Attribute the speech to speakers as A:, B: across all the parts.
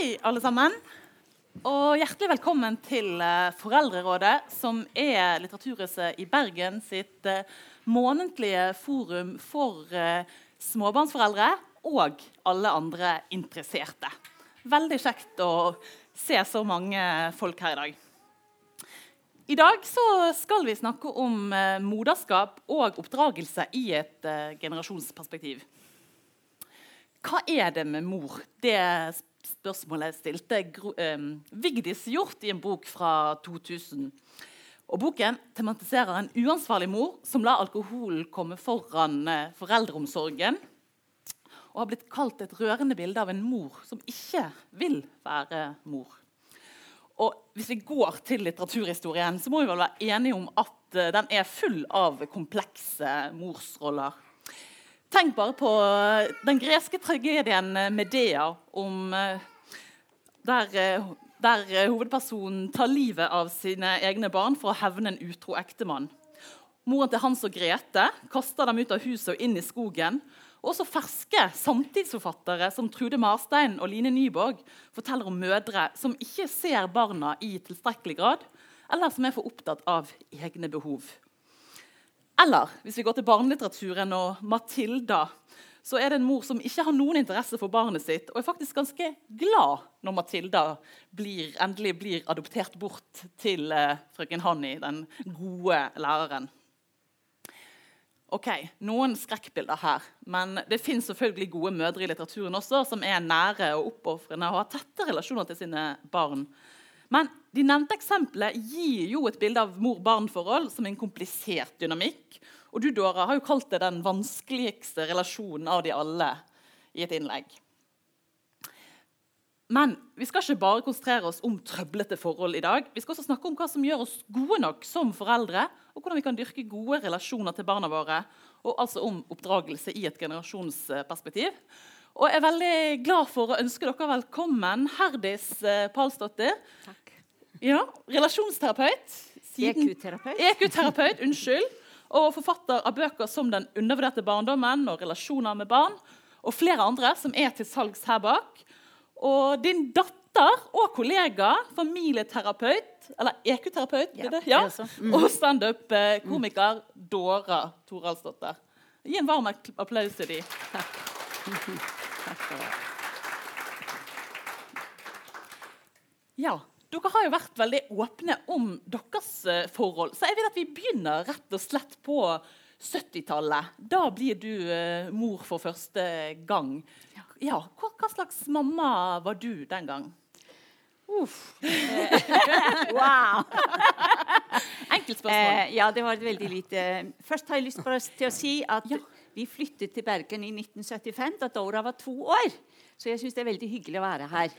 A: Hei, alle sammen. Og hjertelig velkommen til eh, Foreldrerådet, som er Litteraturhuset i Bergen sitt eh, månedlige forum for eh, småbarnsforeldre og alle andre interesserte. Veldig kjekt å se så mange folk her i dag. I dag skal vi snakke om moderskap og oppdragelse i et generasjonsperspektiv. Hva er det med mor? Det spørsmålet stilte Vigdis Hjort i en bok fra 2000. Og Boken tematiserer en uansvarlig mor som lar alkoholen komme foran uh, foreldreomsorgen. Og har blitt kalt et rørende bilde av en mor som ikke vil være mor. Og Hvis vi går til litteraturhistorien, så må vi vel være enige om at uh, den er full av komplekse morsroller. Tenk bare på den greske tragedien Medea, om, eh, der, eh, der, hovedpersonen tar livet av sine egne barn for å hevne en utro ektemann. Moren til Hans og Grete kaster dem ut av huset og inn i skogen. Og også ferske samtidsforfattere som Trude Marstein og Line Nyborg forteller om mødre som ikke ser barna i tilstrekkelig grad, eller som er for opptatt av egne behov. Eller hvis vi går til barnelitteraturen og Matilda, så er det en mor som ikke har noen interesse for barnet sitt, og er faktisk ganske glad når Matilda blir, endelig blir adoptert bort til eh, frøken Hanni, den gode læreren. Ok, Noen skrekkbilder her, men det fins selvfølgelig gode mødre i litteraturen også, som er nære og oppofrende og har tette relasjoner til sine barn. Men de nevnte eksemplene gir jo et bilde av mor-barn-forhold som en komplisert dynamikk. Og du Dora, har jo kalt det den vanskeligste relasjonen av de alle i et innlegg. Men vi skal ikke bare konsentrere oss om trøblete forhold i dag. Vi skal også snakke om hva som gjør oss gode nok som foreldre, og hvordan vi kan dyrke gode relasjoner til barna våre. Og altså om oppdragelse i et generasjonsperspektiv. Og jeg er veldig glad for å ønske dere velkommen, Herdis eh, Palsdottir. Ja, Relasjonsterapeut.
B: EQ-terapeut.
A: EQ-terapeut, unnskyld. Og forfatter av bøker som 'Den undervurderte barndommen' og 'Relasjoner med barn'. Og flere andre som er til salgs her bak. Og din datter og kollega, familieterapeut, eller EQ-terapeut,
B: ja,
A: det? Ja. Mm. og standup-komiker Dora Toralsdottir. Gi en varm applaus til dem.
B: Takk.
A: Ja, dere har jo vært veldig åpne om deres eh, forhold. Så jeg vil at vi begynner rett og slett på 70-tallet. Da blir du uh, mor for første gang. Ja, hva, hva, slags mamma var du den gang?
B: Uff. wow!
A: Enkelt spørsmål.
B: Eh, ja, det var veldig lite. Først har jeg lyst til å si at ja. Vi flyttet til Bergen i 1975 da Dora var to år. Så jeg syns det er veldig hyggelig å være her.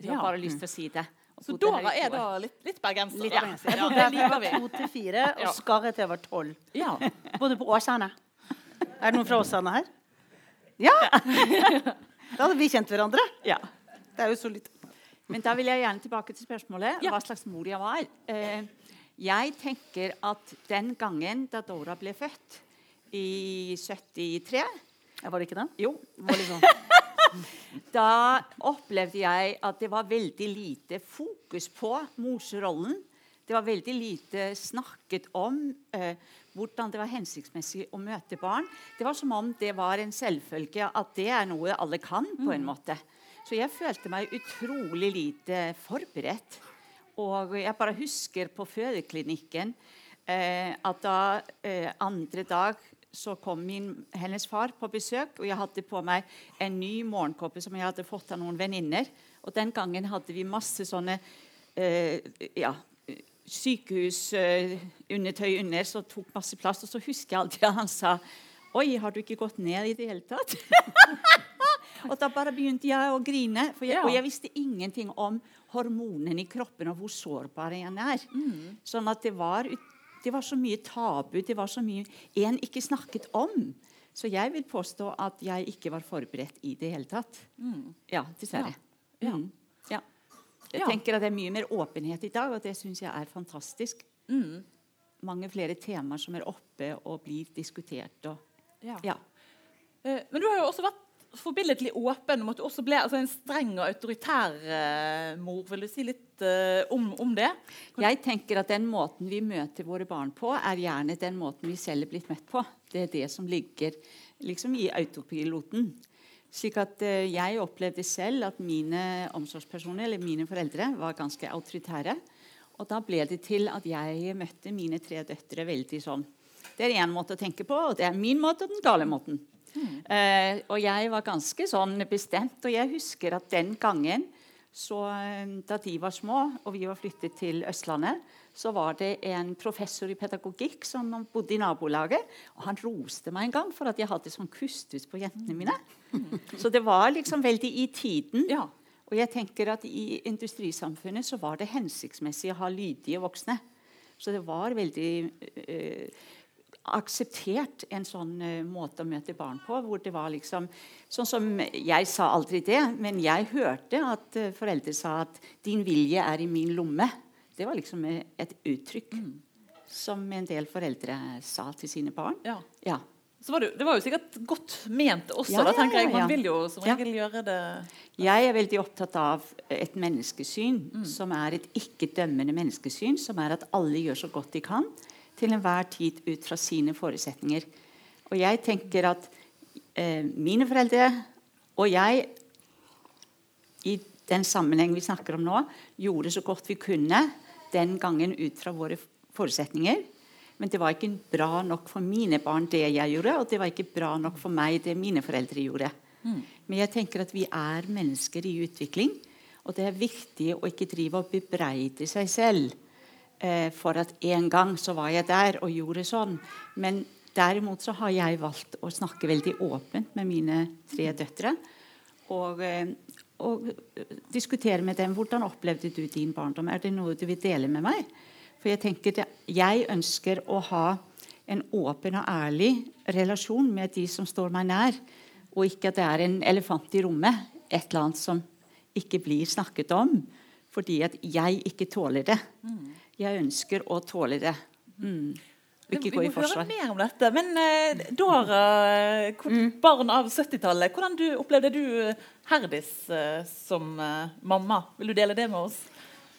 B: Jeg har bare lyst til å si det.
A: Så Dora er da litt, litt bergenser?
C: Litt bergenser. Jeg bodde her fra to til fire og skarre til jeg var tolv. Ja. Bodde på Åsane. Er det noen fra Åsane her? Ja! Da hadde vi kjent hverandre.
B: Ja.
C: Det er jo så litt
B: Men da vil jeg gjerne tilbake til spørsmålet. Hva slags mor jeg var. Eh, jeg tenker at den gangen da Dora ble født i 73.
C: Ja, var det ikke det?
B: Jo.
C: Det liksom.
B: Da opplevde jeg at det var veldig lite fokus på morsrollen. Det var veldig lite snakket om eh, hvordan det var hensiktsmessig å møte barn. Det var som om det var en selvfølge at det er noe alle kan. på en mm. måte. Så jeg følte meg utrolig lite forberedt. Og jeg bare husker på fødeklinikken eh, at da eh, andre dag så kom min, hennes far på besøk, og jeg hadde på meg en ny morgenkåpe som jeg hadde fått av noen venninner. Og den gangen hadde vi masse sånne eh, ja, sykehusundertøy uh, under som tok masse plass. Og så husker jeg alltid at han sa Oi, har du ikke gått ned i det hele tatt? og da bare begynte jeg å grine. Jeg, ja. Og jeg visste ingenting om hormonene i kroppen og hvor sårbar en er. Mm. Sånn at det var ut det var så mye tabu, det var så mye en ikke snakket om. Så jeg vil påstå at jeg ikke var forberedt i det hele tatt. Mm. Ja, dessverre. Ja. Mm. ja. Jeg tenker at det er mye mer åpenhet i dag, og det syns jeg er fantastisk. Mm. Mange flere temaer som er oppe og blir diskutert. Og,
A: ja. Uh, men du har jo også vært forbilledlig åpen, om at du også ble altså, en streng og autoritær uh, mor. Vil du si litt uh, om, om, det?
B: Jeg tenker at Den måten vi møter våre barn på, er gjerne den måten vi selv er blitt møtt på. Det er det som ligger liksom, i autopiloten. Slik at uh, Jeg opplevde selv at mine omsorgspersoner, eller mine foreldre var ganske autoritære. Og da ble det til at jeg møtte mine tre døtre veldig sånn. Det er én måte å tenke på, og det er min måte og den gale måten. Uh, og jeg var ganske sånn bestemt. Og jeg husker at den gangen, så, eh, da de var små og vi var flyttet til Østlandet, så var det en professor i pedagogikk som bodde i nabolaget. Og han roste meg en gang for at jeg hadde sånn kustus på jentene mine. Så det var liksom veldig i tiden. Ja. Og jeg tenker at i industrisamfunnet så var det hensiktsmessig å ha lydige voksne. Så det var veldig uh, akseptert en sånn uh, måte å møte barn på. hvor det var liksom, sånn som Jeg sa aldri det, men jeg hørte at uh, foreldre sa at 'din vilje er i min lomme'. Det var liksom et uttrykk mm. som en del foreldre sa til sine barn.
A: Ja. ja. Så var det, det, var jo sikkert godt ment også. Ja, da tenker jeg Man vil jo som regel gjøre det
B: Jeg er veldig opptatt av et menneskesyn mm. som er et ikke-dømmende menneskesyn. Som er at alle gjør så godt de kan til enhver tid ut fra sine forutsetninger. Og jeg tenker at eh, mine foreldre og jeg i den sammenheng vi snakker om nå, gjorde så godt vi kunne den gangen ut fra våre forutsetninger. Men det var ikke bra nok for mine barn, det jeg gjorde, og det var ikke bra nok for meg, det mine foreldre gjorde. Mm. Men jeg tenker at vi er mennesker i utvikling, og det er viktig å ikke drive og bebreide seg selv eh, for at en gang så var jeg der og gjorde sånn. Men derimot så har jeg valgt å snakke veldig åpent med mine tre døtre. Og, eh, og diskutere med dem hvordan opplevde du din barndom. Er det noe du vil dele med meg? For jeg tenker det, jeg ønsker å ha en åpen og ærlig relasjon med de som står meg nær, og ikke at det er en elefant i rommet, et eller annet som ikke blir snakket om fordi at jeg ikke tåler det. Mm. Jeg ønsker å tåle det. Mm.
A: Ikke gå i forsvar. Vi må høre mer om dette. Men uh, Dora, mm. barn av 70-tallet, hvordan du, opplevde du Herdis uh, som uh, mamma? Vil du dele det med oss?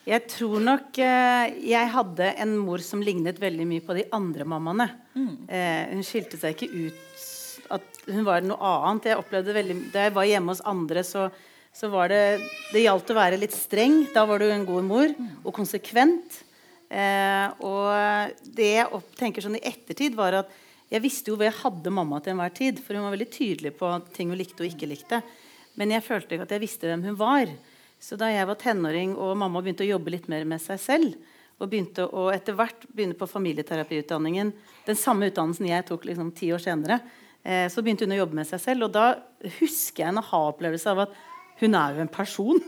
C: Jeg tror nok jeg hadde en mor som lignet veldig mye på de andre mammaene. Mm. hun skilte seg ikke ut at hun var noe annet. Jeg opplevde veldig, Da jeg var hjemme hos andre, så, så var det Det gjaldt å være litt streng. Da var du en god mor. Mm. Og konsekvent. Eh, og det jeg tenker sånn i ettertid, var at jeg visste jo hva jeg hadde mamma til enhver tid. For hun var veldig tydelig på ting hun likte og ikke likte. Men jeg følte ikke at jeg visste hvem hun var. Så da jeg var tenåring og mamma begynte å jobbe litt mer med seg selv, og begynte å etter hvert begynne på familieterapiutdanningen, den samme utdannelsen jeg tok liksom ti år senere, eh, så begynte hun å jobbe med seg selv. Og da husker jeg en aha-opplevelse av at hun er jo en person.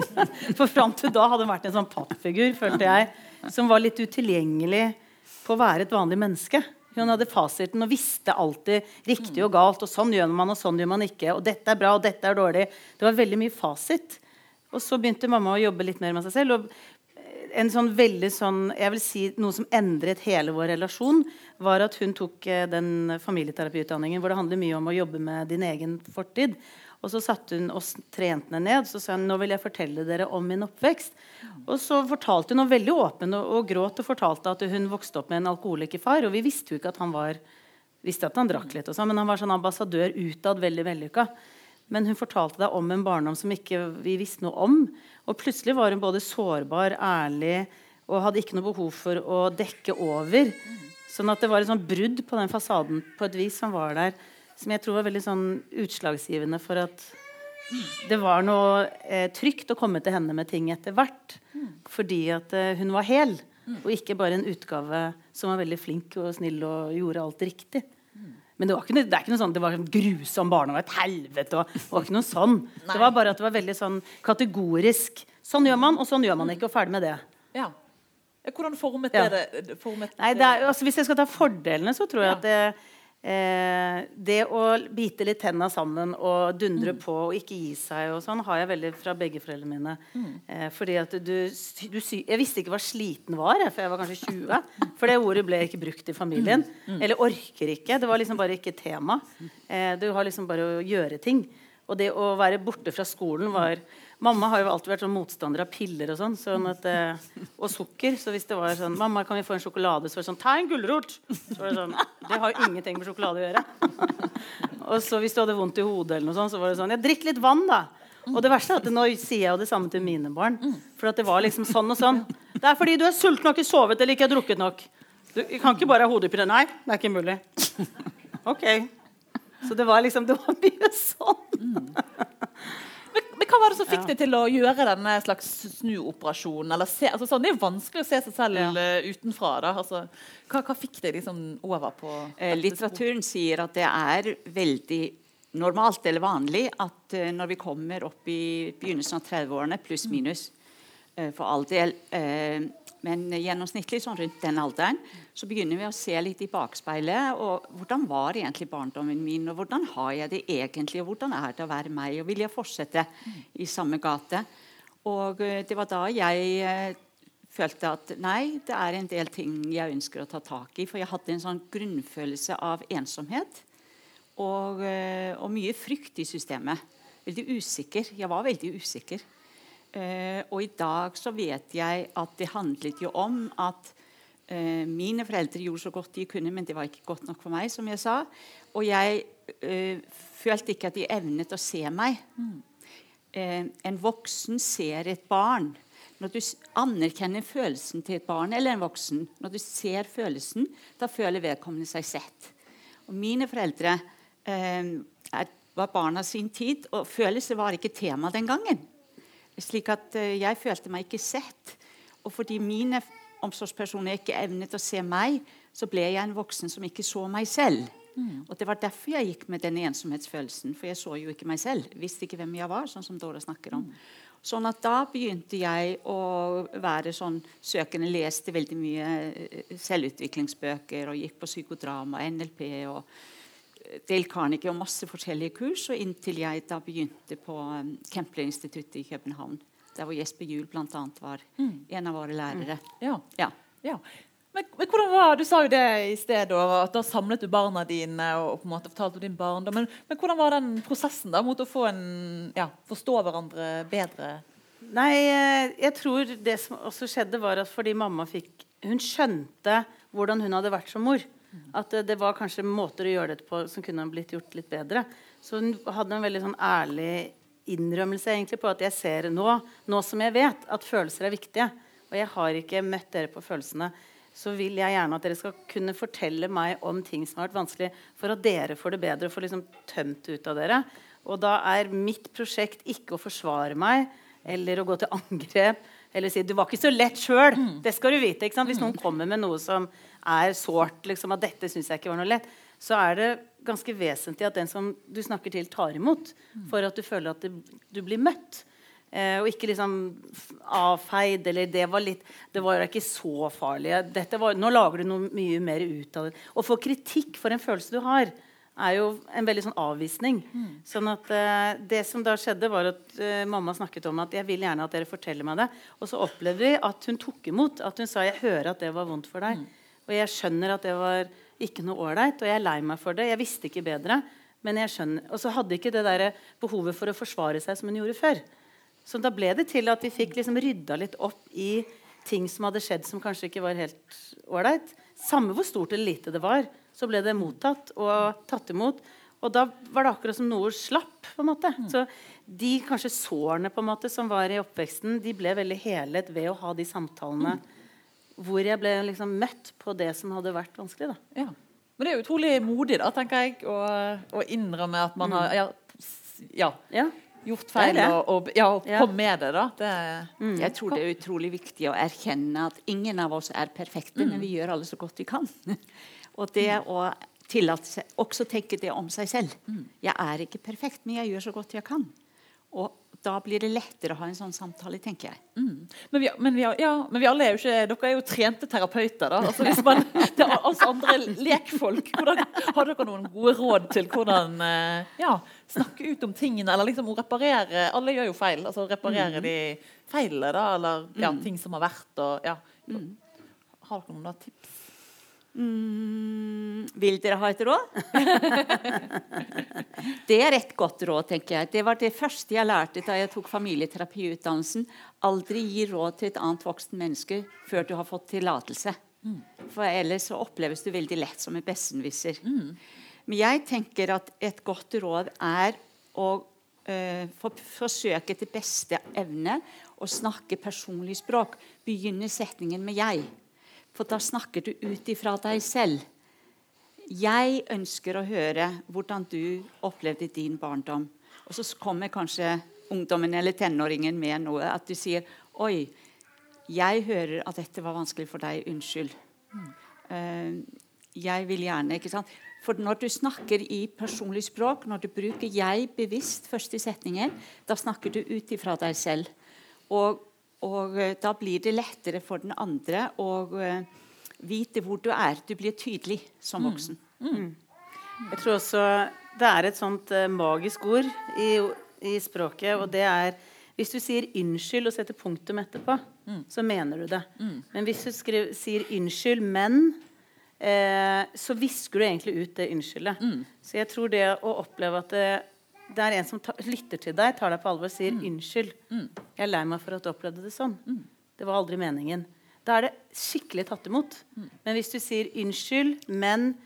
C: For fram til da hadde hun vært en sånn pappfigur, følte jeg som var litt utilgjengelig på å være et vanlig menneske. Hun hadde fasiten og visste alltid riktig og galt. og Sånn gjør man, og sånn gjør man ikke. Og dette er bra, og dette er dårlig. Det var veldig mye fasit. Og så begynte mamma å jobbe litt mer med seg selv. og en sånn veldig sånn, jeg vil si Noe som endret hele vår relasjon, var at hun tok eh, den familieterapiutdanningen hvor det handler mye om å jobbe med din egen fortid. Og så satte hun oss tre jentene ned så sa hun, nå vil jeg fortelle dere om min oppvekst. Og så fortalte hun noe veldig åpen og, og, gråt og fortalte at hun vokste opp med en alkoholikerfar. Og vi visste jo ikke at han var visste at han drakk litt, og sånn, men han var sånn ambassadør utad. veldig vellykka. Men hun fortalte deg om en barndom som ikke vi visste noe om. Og plutselig var hun både sårbar, ærlig og hadde ikke noe behov for å dekke over. Sånn at det var et sånt brudd på den fasaden på et vis som var der som jeg tror var veldig sånn utslagsgivende for at det var noe eh, trygt å komme til henne med ting etter hvert. Fordi at eh, hun var hel, og ikke bare en utgave som var veldig flink og snill og gjorde alt riktig. Men det, var ikke, det er ikke noe sånn, det var en grusom barndom og et helvete. Og, det var ikke noe sånn. Det var bare at det var veldig sånn kategorisk. Sånn gjør man, og sånn gjør man ikke. Og ferdig med det.
A: Ja. Hvordan formet ja. det formet,
C: Nei, det er, altså, Hvis jeg skal ta fordelene, så tror jeg ja. at det, Eh, det å bite litt tenna sammen og dundre mm. på og ikke gi seg, og sånn, har jeg veldig fra begge foreldrene mine. Mm. Eh, fordi at du, du, Jeg visste ikke hva sliten var, for jeg var kanskje 20. For det ordet ble ikke brukt i familien. Mm. mm. Eller orker ikke. Det var liksom bare ikke tema. Eh, du har liksom bare å gjøre ting. Og det å være borte fra skolen var Mamma har jo alltid vært sånn motstander av piller og sånn. Sånn at, eh, og sukker. Så hvis det var sånn 'Mamma, kan vi få en sjokolade?' Så var det sånn 'Ta en gulrot!' Så var det sånn Det har jo ingenting med sjokolade å gjøre. og så hvis du hadde vondt i hodet, eller noe sånt, så var det sånn 'Ja, drikk litt vann, da'. Og det verste er at nå sier jeg jo det samme til mine barn. For at det var liksom sånn og sånn. Det er fordi du er sulten og ikke sovet eller ikke har drukket nok. Du kan ikke bare ha hodepine. Nei, det er ikke mulig. OK. Så det var liksom Det var mye sånn.
A: Men, hva var det som fikk deg til å gjøre denne slags snuoperasjonen? Altså sånn, det er jo vanskelig å se seg selv
C: Ja.
A: eh, utenfra. Altså, hva, hva fikk deg liksom over på
B: Eh, litteraturen sier at det er veldig normalt eller vanlig at eh, når vi kommer opp i begynnelsen av 30-årene, pluss minus eh, for all del, eh, men gjennomsnittlig sånn rundt den alderen, så begynner vi å se litt i bakspeilet. og Hvordan var egentlig barndommen min, og hvordan har jeg det egentlig? Og hvordan er det å være meg? Og vil jeg fortsette i samme gate? Og eh, det var da jeg eh, følte at nei, det er en del ting jeg ønsker å ta tak i. For jeg hadde en sånn grunnfølelse av ensomhet og, eh, og mye frykt i systemet. Veldig usikker. Jeg var veldig usikker. Eh, og i dag så vet jeg at det handlet jo om at eh, mine foreldre gjorde så godt de kunne, men det var ikke godt nok for meg, som jeg sa. Og jeg eh, følte ikke at de evnet å se meg. Eh, en voksen ser et barn. Når du anerkjenner følelsen til et barn eller en voksen, når du ser følelsen, da føler vedkommende seg sett. Og mine foreldre eh, var barna sin tid, og følelser var ikke tema den gangen. Slik at eh, jeg følte meg ikke sett. Og fordi mine omsorgspersoner ikke evnet å se meg, så ble jeg en voksen som ikke så meg selv. Og Det var derfor jeg gikk med den ensomhetsfølelsen. For jeg så jo ikke meg selv. Visste ikke hvem jeg var, sånn som Dora snakker om. Sånn at Da begynte jeg å være sånn søkende. Leste veldig mye eh, selvutviklingsbøker og gikk på psykodrama, NLP og Dale Carnegie og masse forskjellige kurs. Og inntil jeg da begynte på um, Kempler-instituttet i København. Der hvor Jesper Juel bl.a. var en av våre lærere.
A: Ja.
B: Ja.
A: ja. Men, men hvordan var, Du sa jo det i sted, at da samlet du barna dine og, på en måte fortalte om din barndom. Men, men hvordan var den prosessen da, mot å få en, ja, forstå hverandre bedre?
C: Nei, eh, jeg tror det som også skjedde, var at fordi mamma fikk Hun skjønte hvordan hun hadde vært som mor. At det, var kanskje måter å gjøre dette på som kunne blitt gjort litt bedre. Så hun hadde en veldig sånn ærlig innrømmelse egentlig på at jeg ser nå, nå som jeg vet, at følelser er viktige. Og jeg har ikke møtt dere på følelsene. Så vil jeg gjerne at dere skal kunne fortelle meg om ting som har vært vanskelig, for at dere får det bedre og får liksom tømt ut av dere. Og da er mitt prosjekt ikke å forsvare meg eller å gå til angrep eller si 'du var ikke så lett sjøl'. Det skal du vite. ikke sant? Hvis noen kommer med noe som er sårt, liksom, at 'dette syns jeg ikke var noe lett', så er det ganske vesentlig at den som du snakker til, tar imot. For at du føler at det, du blir møtt. Eh, og ikke liksom avfeid eller det var litt Det var ikke så farlig. Var, nå lager du noe mye mer ut av det. Å få kritikk for en følelse du har, er jo en veldig sånn avvisning. Sånn at eh, Det som da skjedde, var at eh, mamma snakket om at jeg vil gjerne at dere forteller meg det. Og så opplevde vi at hun tok imot. At hun sa jeg hører at det var vondt for deg. Og jeg skjønner at det var ikke noe ålreit, og jeg er lei meg for det. Jeg visste ikke bedre. Men jeg skjønner, Og så hadde ikke det der behovet for å forsvare seg som hun gjorde før. Så da ble det til at vi fikk liksom rydda litt opp i ting som hadde skjedd som kanskje ikke var helt ålreit. Samme hvor stort eller lite det var, så ble det mottatt og tatt imot. Og da var det akkurat som noe slapp. på en måte. Så de kanskje sårene på en måte som var i oppveksten, de ble veldig helet ved å ha de samtalene hvor jeg ble liksom møtt på det som hadde vært vanskelig. da.
A: Ja. Men det er utrolig modig, da, tenker jeg, å, å innrømme at man har ja, ja,
C: Ja.
A: gjort feil,
C: Det det.
A: og, og, ja, og med det. da. Det,
B: Jeg tror det er utrolig viktig å erkjenne at ingen av oss er perfekte, men vi gjør alle så godt vi kan. Og det å tillate seg også tenke det om seg selv. Jeg er ikke perfekt, men jeg gjør så godt jeg kan. Og da blir det lettere å ha en sånn samtale, tenker jeg.
A: Mm. Men, vi, men, vi, ja, men vi alle er jo ikke Dere er jo trente terapeuter. da. Altså, hvis man, det er altså andre lekfolk. Hvordan, har dere noen gode råd til hvordan eh, ja, snakke ut om tingene? Eller liksom å reparere Alle gjør jo feil. altså Reparere de feilene, da, eller ja, ting som har vært. Og, ja. Har dere noen da, tips?
B: Mm, vil dere ha et råd? det er et godt råd, tenker jeg. Det var det første jeg lærte da jeg tok familieterapiutdannelsen. Aldri gi råd til et annet voksen menneske før du har fått tillatelse. Mm. For ellers så oppleves du veldig lett som en besserwisser. Mm. Men jeg tenker at et godt råd er å uh, for, forsøke til beste evne å snakke personlig språk. Begynne setningen med 'jeg'. For da snakker du ut ifra deg selv. Jeg ønsker å høre hvordan du opplevde din barndom. Og så kommer kanskje ungdommen eller tenåringen med noe. At du sier 'Oi, jeg hører at dette var vanskelig for deg. Unnskyld.' Uh, jeg vil gjerne, ikke sant? For når du snakker i personlig språk, når du bruker 'jeg' bevisst først i setningen, da snakker du ut ifra deg selv. Og og eh, da blir det lettere for den andre å uh, vite hvor du er. Du blir tydelig som mm. voksen. Mm.
C: Mm. Jeg tror også det er et sånt uh, magisk ord i, i, språket, og det er hvis du sier 'unnskyld' og setter punktum etterpå, mm. så mener du det. Mm. Men hvis du skriver, sier 'unnskyld, men' eh, så visker du egentlig ut det unnskyldet. Mm. Så jeg tror det å oppleve at det, det er en som ta, lytter til deg, tar deg på alvor og sier mm. 'unnskyld'. Mm. 'Jeg er lei meg for at du opplevde det sånn'. Mm. Det var aldri meningen. Da er det skikkelig tatt imot. Mm. Men hvis du sier 'unnskyld, men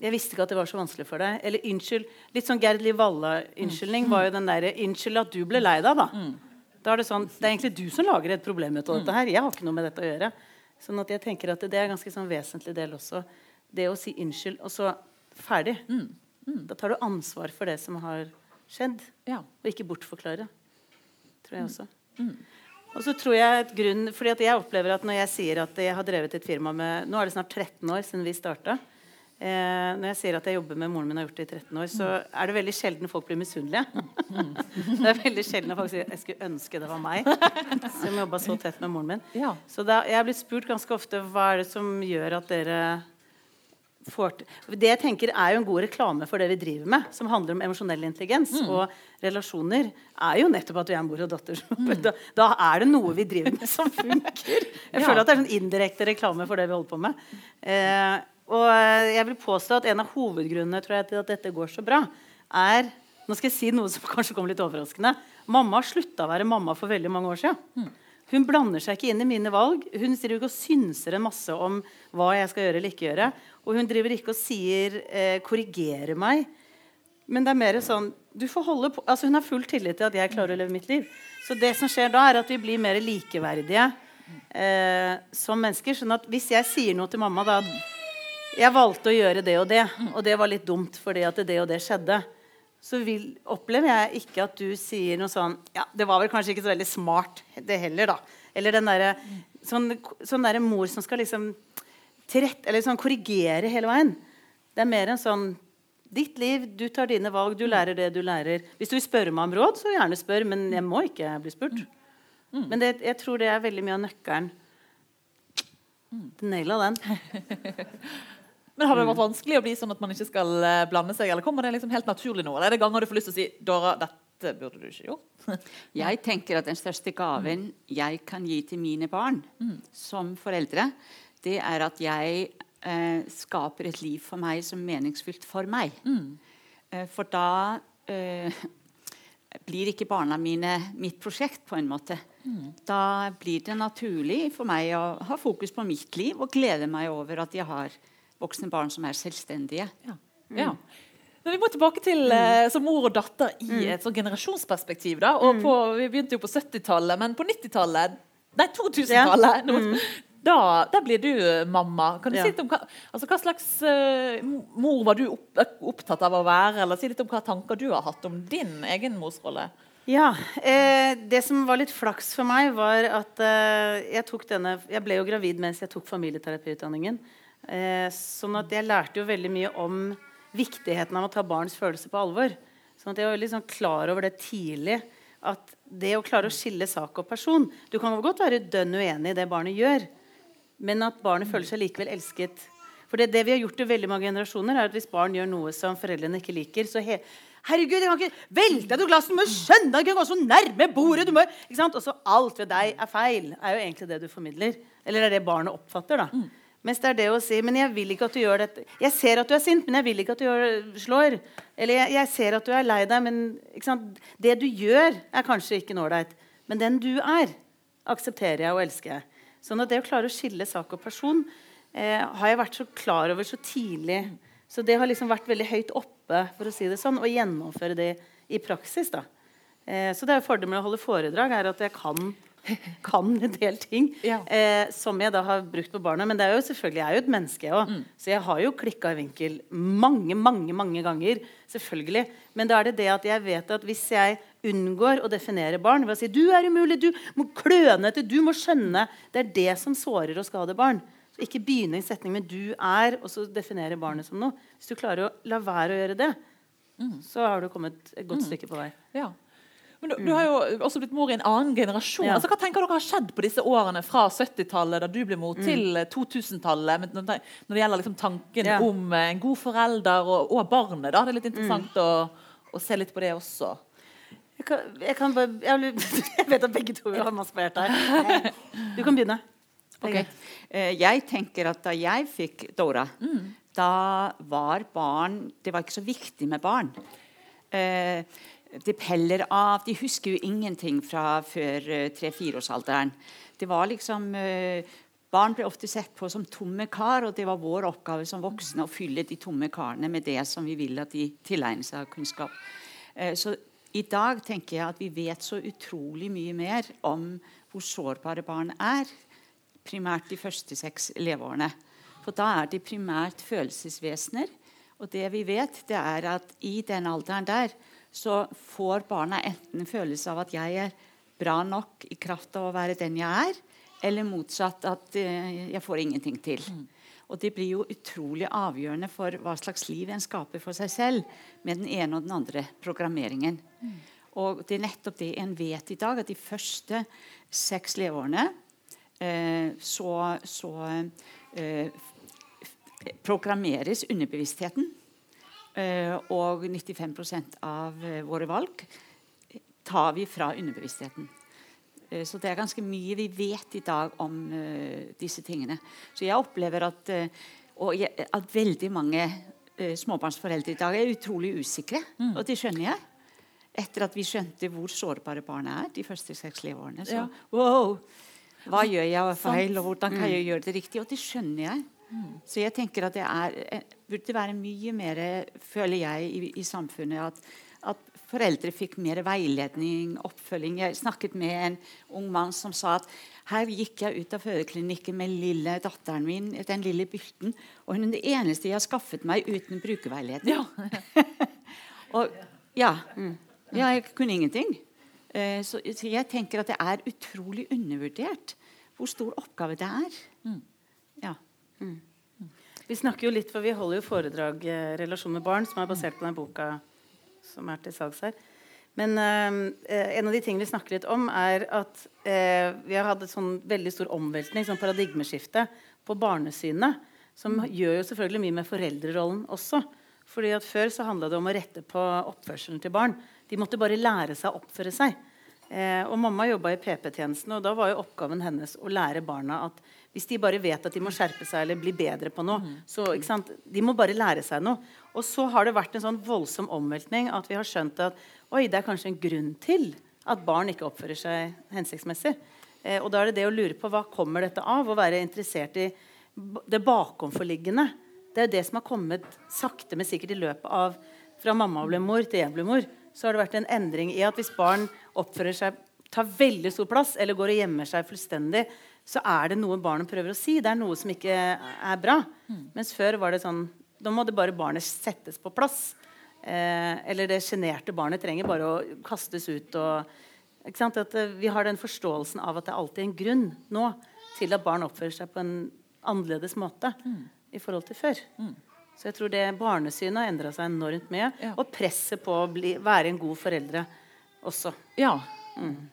C: jeg visste ikke at det var så vanskelig for deg', eller 'unnskyld' Litt sånn Gerd Liv Valla-unnskyldning mm. var jo den derre 'unnskyld at du ble lei deg', da. Mm. Da er det sånn Det er egentlig du som lager et problem ut av dette her. Jeg har ikke noe med dette å gjøre. Sånn at jeg tenker at det er en ganske sånn vesentlig del også. Det å si unnskyld, og så ferdig. Da tar du ansvar for det som har skjedd. Ja. Og ikke bortforklare. Tror jeg også. Mm. Og så tror jeg et grunn, fordi at jeg opplever at Når jeg sier at jeg har drevet et firma med Nå er det snart 13 år siden vi starta. Eh, når jeg sier at jeg jobber med moren min har gjort det i 13 år, så er det veldig sjelden folk blir misunnelige. det er veldig sjelden folk sier 'jeg skulle ønske det var meg', som jobba så tett med moren min. Ja. Så da, jeg har blitt spurt ganske ofte hva er det som gjør at dere det jeg tenker er jo en god reklame for det vi driver med, som handler om emosjonell intelligens mm. og relasjoner, er jo nettopp at vi er mor og datter. Mm. Da, da, er det noe vi driver med som funker. Jeg føler at det er sånn indirekte reklame for det vi holder på med. Eh, og jeg vil påstå at en av hovedgrunnene jeg, til at dette går så bra, er Nå skal jeg si noe som kanskje kommer litt overraskende. Mamma slutta å være mamma for veldig mange år siden. Mm. Hun blander seg ikke inn i mine valg. Hun driver ikke og synser en masse om hva jeg skal gjøre eller ikke gjøre. Og hun driver ikke og sier eh, 'korrigerer meg'. Men det er mer sånn du får holde på, altså Hun har full tillit til at jeg klarer å leve mitt liv. Så det som skjer da, er at vi blir mer likeverdige eh, som mennesker. sånn at hvis jeg sier noe til mamma da jeg valgte å gjøre det og det, og det var litt dumt fordi at det og det skjedde, så vil, opplever jeg ikke at du sier noe sånn Ja, det var vel kanskje ikke så veldig smart, det heller, da. Eller den derre sånn, sånn der mor som skal liksom tilrett, eller sånn korrigere hele veien. Det er mer en sånn Ditt liv, du tar dine valg, du lærer det du lærer. Hvis du vil spørre meg om råd, så gjerne spør, men jeg må ikke bli spurt. Mm. Men det, jeg tror det er veldig mye av nøkkelen. Du naila den.
A: Men Har det vært vanskelig å bli sånn at man ikke skal eh, blande seg? Eller kommer det liksom helt naturlig nå? Eller er det ganger du får lyst til å si Dora, dette burde du ikke gjort?
B: jeg tenker at den største gaven jeg kan gi til mine barn mm. som foreldre, det er at jeg eh, skaper et liv for meg som meningsfylt for meg. Mm. Eh, for da eh, blir ikke barna mine mitt prosjekt, på en måte. Mm. Da blir det naturlig for meg å ha fokus på mitt liv og glede meg over at jeg har voksne barn som er selvstendige. Ja.
A: Mm. ja. Men vi må tilbake til eh, som mor og datter i mm. et sånn generasjonsperspektiv. da, og mm. på, Vi begynte jo på 70-tallet, men på 90-tallet Nei, 2000-tallet! Mm. Da, da, blir du mamma. Kan du ja. si litt om hva, altså, hva slags uh, mor var du opp, opptatt av å være? Eller si litt om hva tanker du har hatt om din egen morsrolle?
C: Ja. Eh, det som var litt flaks for meg, var at eh, jeg tok denne Jeg ble jo gravid mens jeg tok familieterapiutdanningen. Eh, sånn at jeg lærte jo veldig mye om viktigheten av å ta barns følelser på alvor. Sånn at jeg var veldig sånn klar over det tidlig. At det å klare å skille sak og person Du kan godt være dønn uenig i det barnet gjør, men at barnet føler seg likevel elsket. For det, det vi har gjort i veldig mange generasjoner, er at hvis barn gjør noe som foreldrene ikke liker, så he Herregud, jeg kan ikke velte du glasset? Du må skjønne Du kan gå så nærme bordet! Du må, ikke sant? Og så alt ved deg er feil, er jo egentlig det du formidler. Eller er det barnet oppfatter. da. Mens det er det å si Men jeg vil ikke at du gjør dette. Jeg ser at du er sint, men jeg vil ikke at du gjør, slår. Eller jeg, jeg ser at du er lei deg, men det du gjør, er kanskje ikke ålreit. Men den du er, aksepterer jeg og elsker jeg. Sånn at det å klare å skille sak og person eh, har jeg vært så klar over så tidlig. Så det har liksom vært veldig høyt oppe for å si det sånn, å gjennomføre det i praksis. da. Eh, så det er jo Fordelen med å holde foredrag er at jeg kan, kan en del ting
A: Ja.
C: eh, som jeg da har brukt på barna. Men det er jo selvfølgelig jeg er jo et menneske, òg, mm. Så jeg har jo klikka i vinkel mange, mange mange ganger. Selvfølgelig. Men da er det det at jeg vet at hvis jeg unngår å definere barn ved å si 'du er umulig', 'du må klønete', 'du må skjønne' Det er det som sårer og skader barn. Så ikke begynne en setning med 'du er', og så definere barnet som noe. Hvis du klarer å la være å gjøre det, så har du kommet et godt stykke på vei.
A: Ja. Men du, du har jo også blitt mor i en annen generasjon.
C: Ja.
A: Altså, hva tenker dere har skjedd på disse årene fra 70-tallet, da du ble mor, til eh, 2000-tallet, når det gjelder liksom tanken
C: Ja.
A: om eh, en god forelder og, og barnet? Da. Det er litt interessant å, å se litt på det også.
C: Jeg, kan, jeg, kan bare, jeg, jeg vet at begge to har masse på hjertet her. Du kan begynne. Okay.
B: Ok. Eh, Jeg tenker at da jeg fikk Dora, da var barn Det var ikke så viktig med barn. Eh, de peller av De husker jo ingenting fra før eh, tre-fireårsalderen. Det var liksom eh, Barn ble ofte sett på som tomme kar, og det var vår oppgave som voksne å fylle de tomme karene med det som vi vil at de tilegner seg av kunnskap. Eh, Så i dag tenker jeg at vi vet så utrolig mye mer om hvor sårbare barn er primært de første seks leveårene. For da er de primært følelsesvesener. Og det vi vet, det er at i den alderen der så får barna enten følelse av at jeg er bra nok i kraft av å være den jeg er, eller motsatt at eh, jeg får ingenting til. Og det blir jo utrolig avgjørende for hva slags liv en skaper for seg selv med den ene og den andre programmeringen. Og det er nettopp det en vet i dag, at de første seks leveårene eh, så, så eh, programmeres underbevisstheten. Eh, og 95 av eh, våre valg tar vi fra underbevisstheten. Eh, Så det er ganske mye vi vet i dag om disse tingene. Så jeg opplever at, at veldig mange småbarnsforeldre i dag er utrolig usikre. Og det skjønner jeg. Etter at vi skjønte hvor sårbare barna er de første seks leveårene. Så
A: Ja.
B: wow, hva gjør jeg feil, og hvordan kan jeg gjøre det riktig? Og det skjønner jeg. Så jeg tenker at det er, eh, burde være mye mer, føler jeg, i, i samfunnet at, at foreldre fikk mer veiledning, oppfølging. Jeg snakket med en ung mann som sa at her gikk jeg ut av fødeklinikken med lille datteren min, den lille Bylten, og hun er det eneste jeg har skaffet meg uten brukerveiledning.
A: Ja.
B: Og, ja. ja, jeg kunne ingenting. Eh, så, så jeg tenker at det er utrolig undervurdert hvor stor oppgave det er. Ja.
C: Vi snakker jo litt, for vi holder jo foredrag eh, 'Relasjon med barn', som er basert på den boka som er til salgs her. Men eh, en av de tingene vi snakker litt om, er at eh, vi har hatt en sånn veldig stor omveltning, sånn paradigmeskifte, på barnesynet. Som gjør jo selvfølgelig mye med foreldrerollen også. Fordi at Før så handla det om å rette på oppførselen til barn. De måtte bare lære seg å oppføre seg. Eh, og Mamma jobba i PP-tjenesten, og da var jo oppgaven hennes å lære barna at hvis de bare vet at de må skjerpe seg eller bli bedre på noe, så ikke sant? de må bare lære seg noe. Og så har det vært en sånn voldsom omveltning at vi har skjønt at oi, det er kanskje en grunn til at barn ikke oppfører seg hensiktsmessig. Eh, og da er det det å lure på hva kommer dette av, å være interessert i det bakomforliggende. Det er det som har kommet sakte, men sikkert i løpet av fra mamma ble mor til jeg ble mor. Så har det vært en endring i at hvis barn oppfører seg, tar veldig stor plass eller går og gjemmer seg fullstendig, så er det noe barnet prøver å si. Det er noe som ikke er bra. Mens før var det sånn Da måtte bare barnet settes på plass. Eh, eller det sjenerte barnet trenger bare å kastes ut og? At eh, Vi har den forståelsen av at det alltid er en grunn nå til at barn oppfører seg på en annerledes måte i forhold til før. Så jeg tror det barnesynet har endra seg enormt mye.
A: Ja.
C: Og presset på å bli, være en god foreldre også.
A: Ja.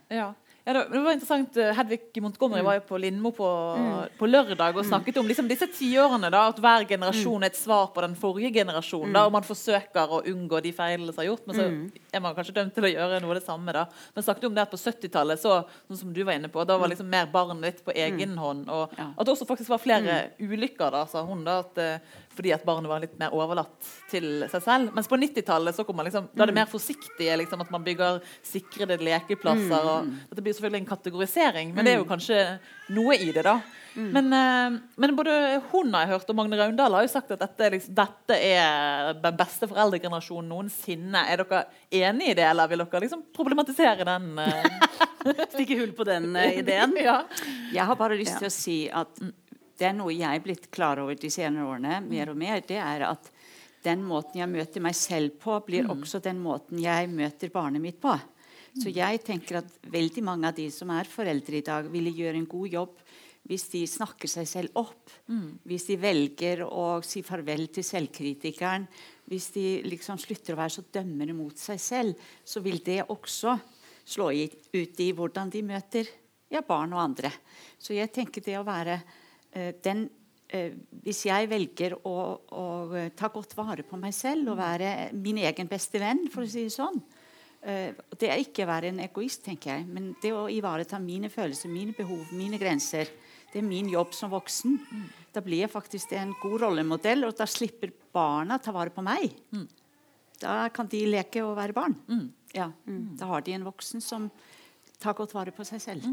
A: ja. Ja, det, var interessant. Hedvig Montgomery var jo på Lindmo på, på lørdag og snakket om liksom, disse tiårene. da, At hver generasjon er et svar på den forrige generasjonen. da, og Man forsøker å unngå de feilene som er gjort, men så er man kanskje dømt til å gjøre noe av det samme. da. Men snakket om det at på 70-tallet, så, sånn som du var inne på, da var liksom mer barn litt på egen hånd. Og at det også faktisk var flere ulykker, da, sa hun. da, at, eh, fordi at barnet var litt mer overlatt til seg selv. Mens på 90-tallet så kom man liksom, da er det mer forsiktige. liksom At man bygger sikrede lekeplasser. og Dette blir selvfølgelig en kategorisering, men det er jo kanskje noe i det. da. Men, eh, men både hun har jeg hørt, og Magne Raundal har jo sagt at dette, liksom, dette er den beste foreldregenerasjonen noensinne. Er dere enig i det, eller vil dere liksom problematisere den? eh?
C: Stikke hull på den eh, ideen.
A: ja.
B: Jeg har bare lyst til å si at det er noe jeg er blitt klar over de senere årene, mer og mer, det er at den måten jeg møter meg selv på, blir også den måten jeg møter barnet mitt på. Så jeg tenker at veldig mange av de som er foreldre i dag, ville gjøre en god jobb hvis de snakker seg selv opp. Hvis de velger å si farvel til selvkritikeren. Hvis de liksom slutter å være så dømmende mot seg selv, så vil det også slå ut i hvordan de møter ja, barn og andre. Så jeg tenker det å være den eh, Hvis jeg velger å, å eh, ta godt vare på meg selv og være min egen beste venn, for å si det sånn eh, Det er ikke å være en egoist, tenker jeg, men det å ivareta mine følelser, mine behov, mine grenser. Det er min jobb som voksen. Da blir jeg faktisk en god rollemodell, og da slipper barna ta vare på meg. Da kan de leke og være barn. Ja. Da har de en voksen som tar godt vare på seg selv.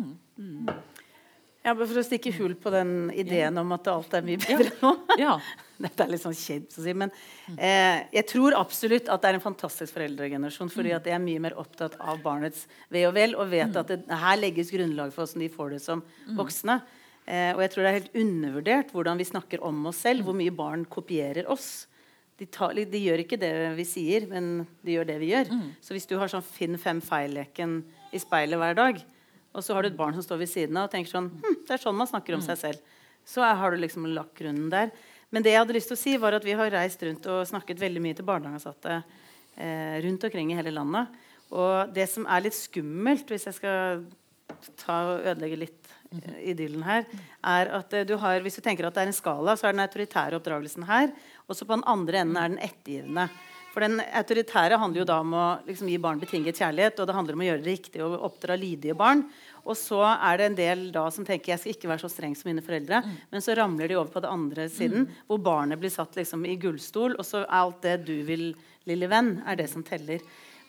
C: Ja, bare For å stikke hull på den ideen om at alt er mye bedre nå.
A: ja.
C: Dette er litt sånn kjent å si, men eh, jeg tror absolutt at det er en fantastisk foreldregenerasjon. fordi at jeg er mye mer opptatt av barnets ve og vel og vet at det, her legges grunnlag for hvordan de får det som voksne. Eh, og jeg tror det er helt undervurdert hvordan vi snakker om oss selv, hvor mye barn kopierer oss. De, tar, de gjør ikke det vi sier, men de gjør det vi gjør. Så hvis du har sånn Finn fem feil-leken i speilet hver dag, og så har du et barn som står ved siden av og tenker sånn hm, Det er sånn man snakker om seg selv. Så har du liksom lagt grunnen der. Men det jeg hadde lyst til å si, var at vi har reist rundt og snakket veldig mye til barnehageansatte eh, rundt omkring i hele landet. Og det som er litt skummelt, hvis jeg skal ta og ødelegge litt eh, idyllen her, er at eh, du har, hvis du tenker at det er en skala, så er den autoritære oppdragelsen her. Og så på den andre enden er den ettergivende. For den autoritære handler jo da om å liksom, gi barn betinget kjærlighet, og det handler om å gjøre det riktig og oppdra lydige barn. Og så er det en del da som tenker jeg skal ikke være så streng som mine foreldre. Men så ramler de over på det andre siden, hvor barnet blir satt liksom i gullstol, og så er alt det du vil, lille venn, er det som teller.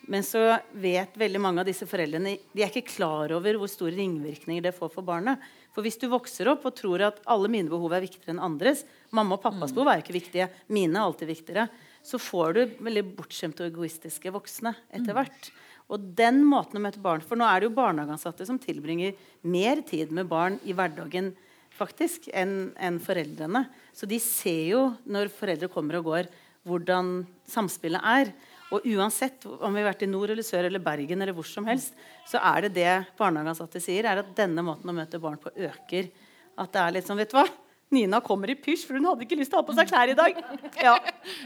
C: Men så vet veldig mange av disse foreldrene de er ikke klar over hvor store ringvirkninger det får for barnet. For hvis du vokser opp og tror at alle mine behov er viktigere enn andres Mamma og pappas behov er jo ikke viktige. Mine er alltid viktigere. Så får du veldig bortskjemte og egoistiske voksne etter hvert. Og den måten å møte barn For nå er det jo barnehageansatte som tilbringer mer tid med barn i hverdagen faktisk enn en foreldrene. Så de ser jo når foreldre kommer og går, hvordan samspillet er. Og uansett om vi har vært i nord eller sør eller Bergen eller hvor som helst, så er det det barnehageansatte sier, er at denne måten å møte barn på øker. At det er litt sånn, vet du hva? Nina kommer i pysj, for hun hadde ikke lyst til å ha på seg klær i dag. Ja.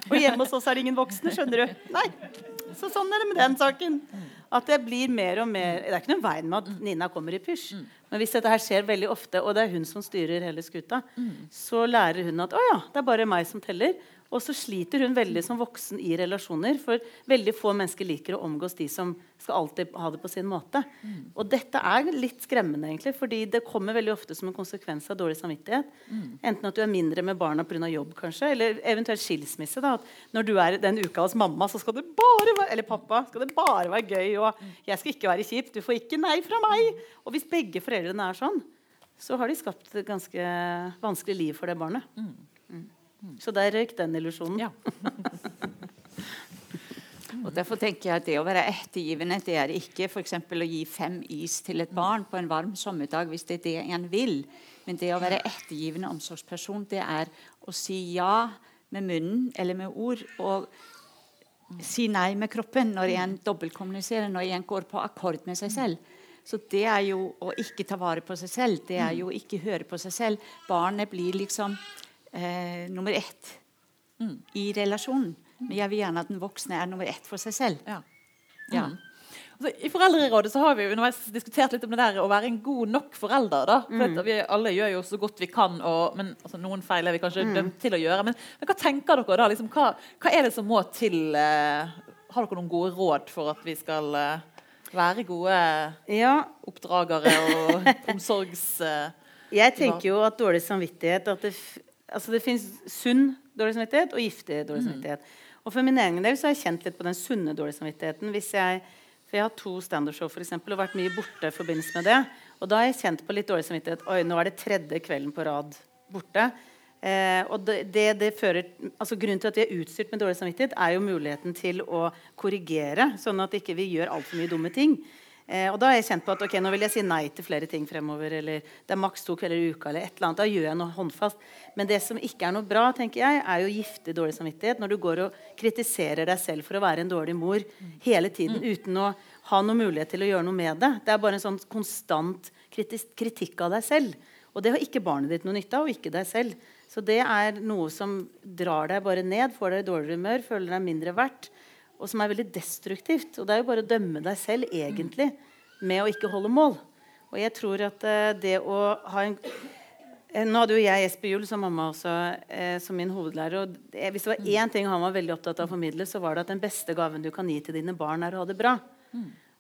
C: Og hjemme hos oss er det ingen voksne, skjønner du. Nei. Så sånn er det med den saken. At det blir mer og mer Det er ikke noen veien med at Nina kommer i pysj. Men hvis dette her skjer veldig ofte, og det er hun som styrer hele skuta, så lærer hun at å ja, det er bare meg som teller. Og så sliter hun veldig som voksen i relasjoner, for veldig få mennesker liker å omgås de som skal alltid ha det på sin måte. Og dette er litt skremmende, egentlig, fordi det kommer veldig ofte som en konsekvens av dårlig samvittighet. Enten at du er mindre med barna pga. jobb, kanskje, eller eventuelt skilsmisse. da, at Når du er den uka hos mamma, så skal det bare være eller pappa, skal det bare være gøy, og jeg skal ikke være kjip, du får ikke nei fra meg. Og hvis begge foreldrene er sånn, så har de skapt et ganske vanskelig liv for det barnet. Så der røyk den illusjonen.
A: Ja.
B: Og Derfor tenker jeg at det å være ettergivende det er ikke f.eks. å gi fem is til et barn på en varm sommerdag hvis det er det en vil. Men det å være ettergivende omsorgsperson det er å si ja med munnen eller med ord. og si nei med kroppen når en dobbeltkommuniserer, når en går på akkord med seg selv. Så det er jo å ikke ta vare på seg selv. Det er jo å ikke høre på seg selv. Barnet blir liksom eh, nummer ett i relasjonen. Men jeg vil gjerne at den voksne er nummer ett for seg selv.
A: Ja.
B: Ja.
A: Mm. Altså, I Foreldrerådet så har vi jo underveis diskutert litt om det der å være en god nok forelder. da. For
C: Mm.
A: Vi alle gjør jo så godt vi kan, og, men altså, noen feil er vi kanskje
C: Mm.
A: dømt til å gjøre. Men, men hva tenker dere da? Liksom, hva, hva er det som må til? Eh, har dere noen gode råd for at vi skal eh, være gode
C: Ja,
A: oppdragere og omsorgs... Eh,
C: jeg tenker jo at dårlig samvittighet at det, altså det fins sunn dårlig samvittighet og giftig dårlig samvittighet. Og for min egen del så har jeg kjent litt på den sunne dårlige samvittigheten. Hvis jeg, for jeg har to standup-show for eksempel, og vært mye borte i forbindelse med det. Og da har jeg kjent på litt dårlig samvittighet. Oi, nå er det tredje kvelden på rad borte. Eh, og det, det, det fører, altså Grunnen til at vi er utstyrt med dårlig samvittighet, er jo muligheten til å korrigere, sånn at ikke vi gjør altfor mye dumme ting. Eh, og da har jeg kjent på at ok, nå vil jeg si nei til flere ting fremover. Eller det er maks to kvelder i uka. eller et eller annet, Da gjør jeg noe håndfast. Men det som ikke er noe bra, tenker jeg, er jo giftig dårlig samvittighet. Når du går og kritiserer deg selv for å være en dårlig mor hele tiden uten å ha noen mulighet til å gjøre noe med det. Det er bare en sånn konstant kritikk av deg selv. Og det har ikke barnet ditt noe nytte av, og ikke deg selv. Så det er noe som drar deg bare ned, får deg i dårligere humør, føler deg mindre verdt og som er veldig destruktivt. Og det er jo bare å dømme deg selv egentlig med å ikke holde mål. Og jeg tror at eh, det å ha en eh, Nå hadde jo jeg Espe Juel som mamma også eh, som min hovedlærer. og Hvis det var én ting han var veldig opptatt av å formidle, så var det at den beste gaven du kan gi til dine barn, er å ha det bra.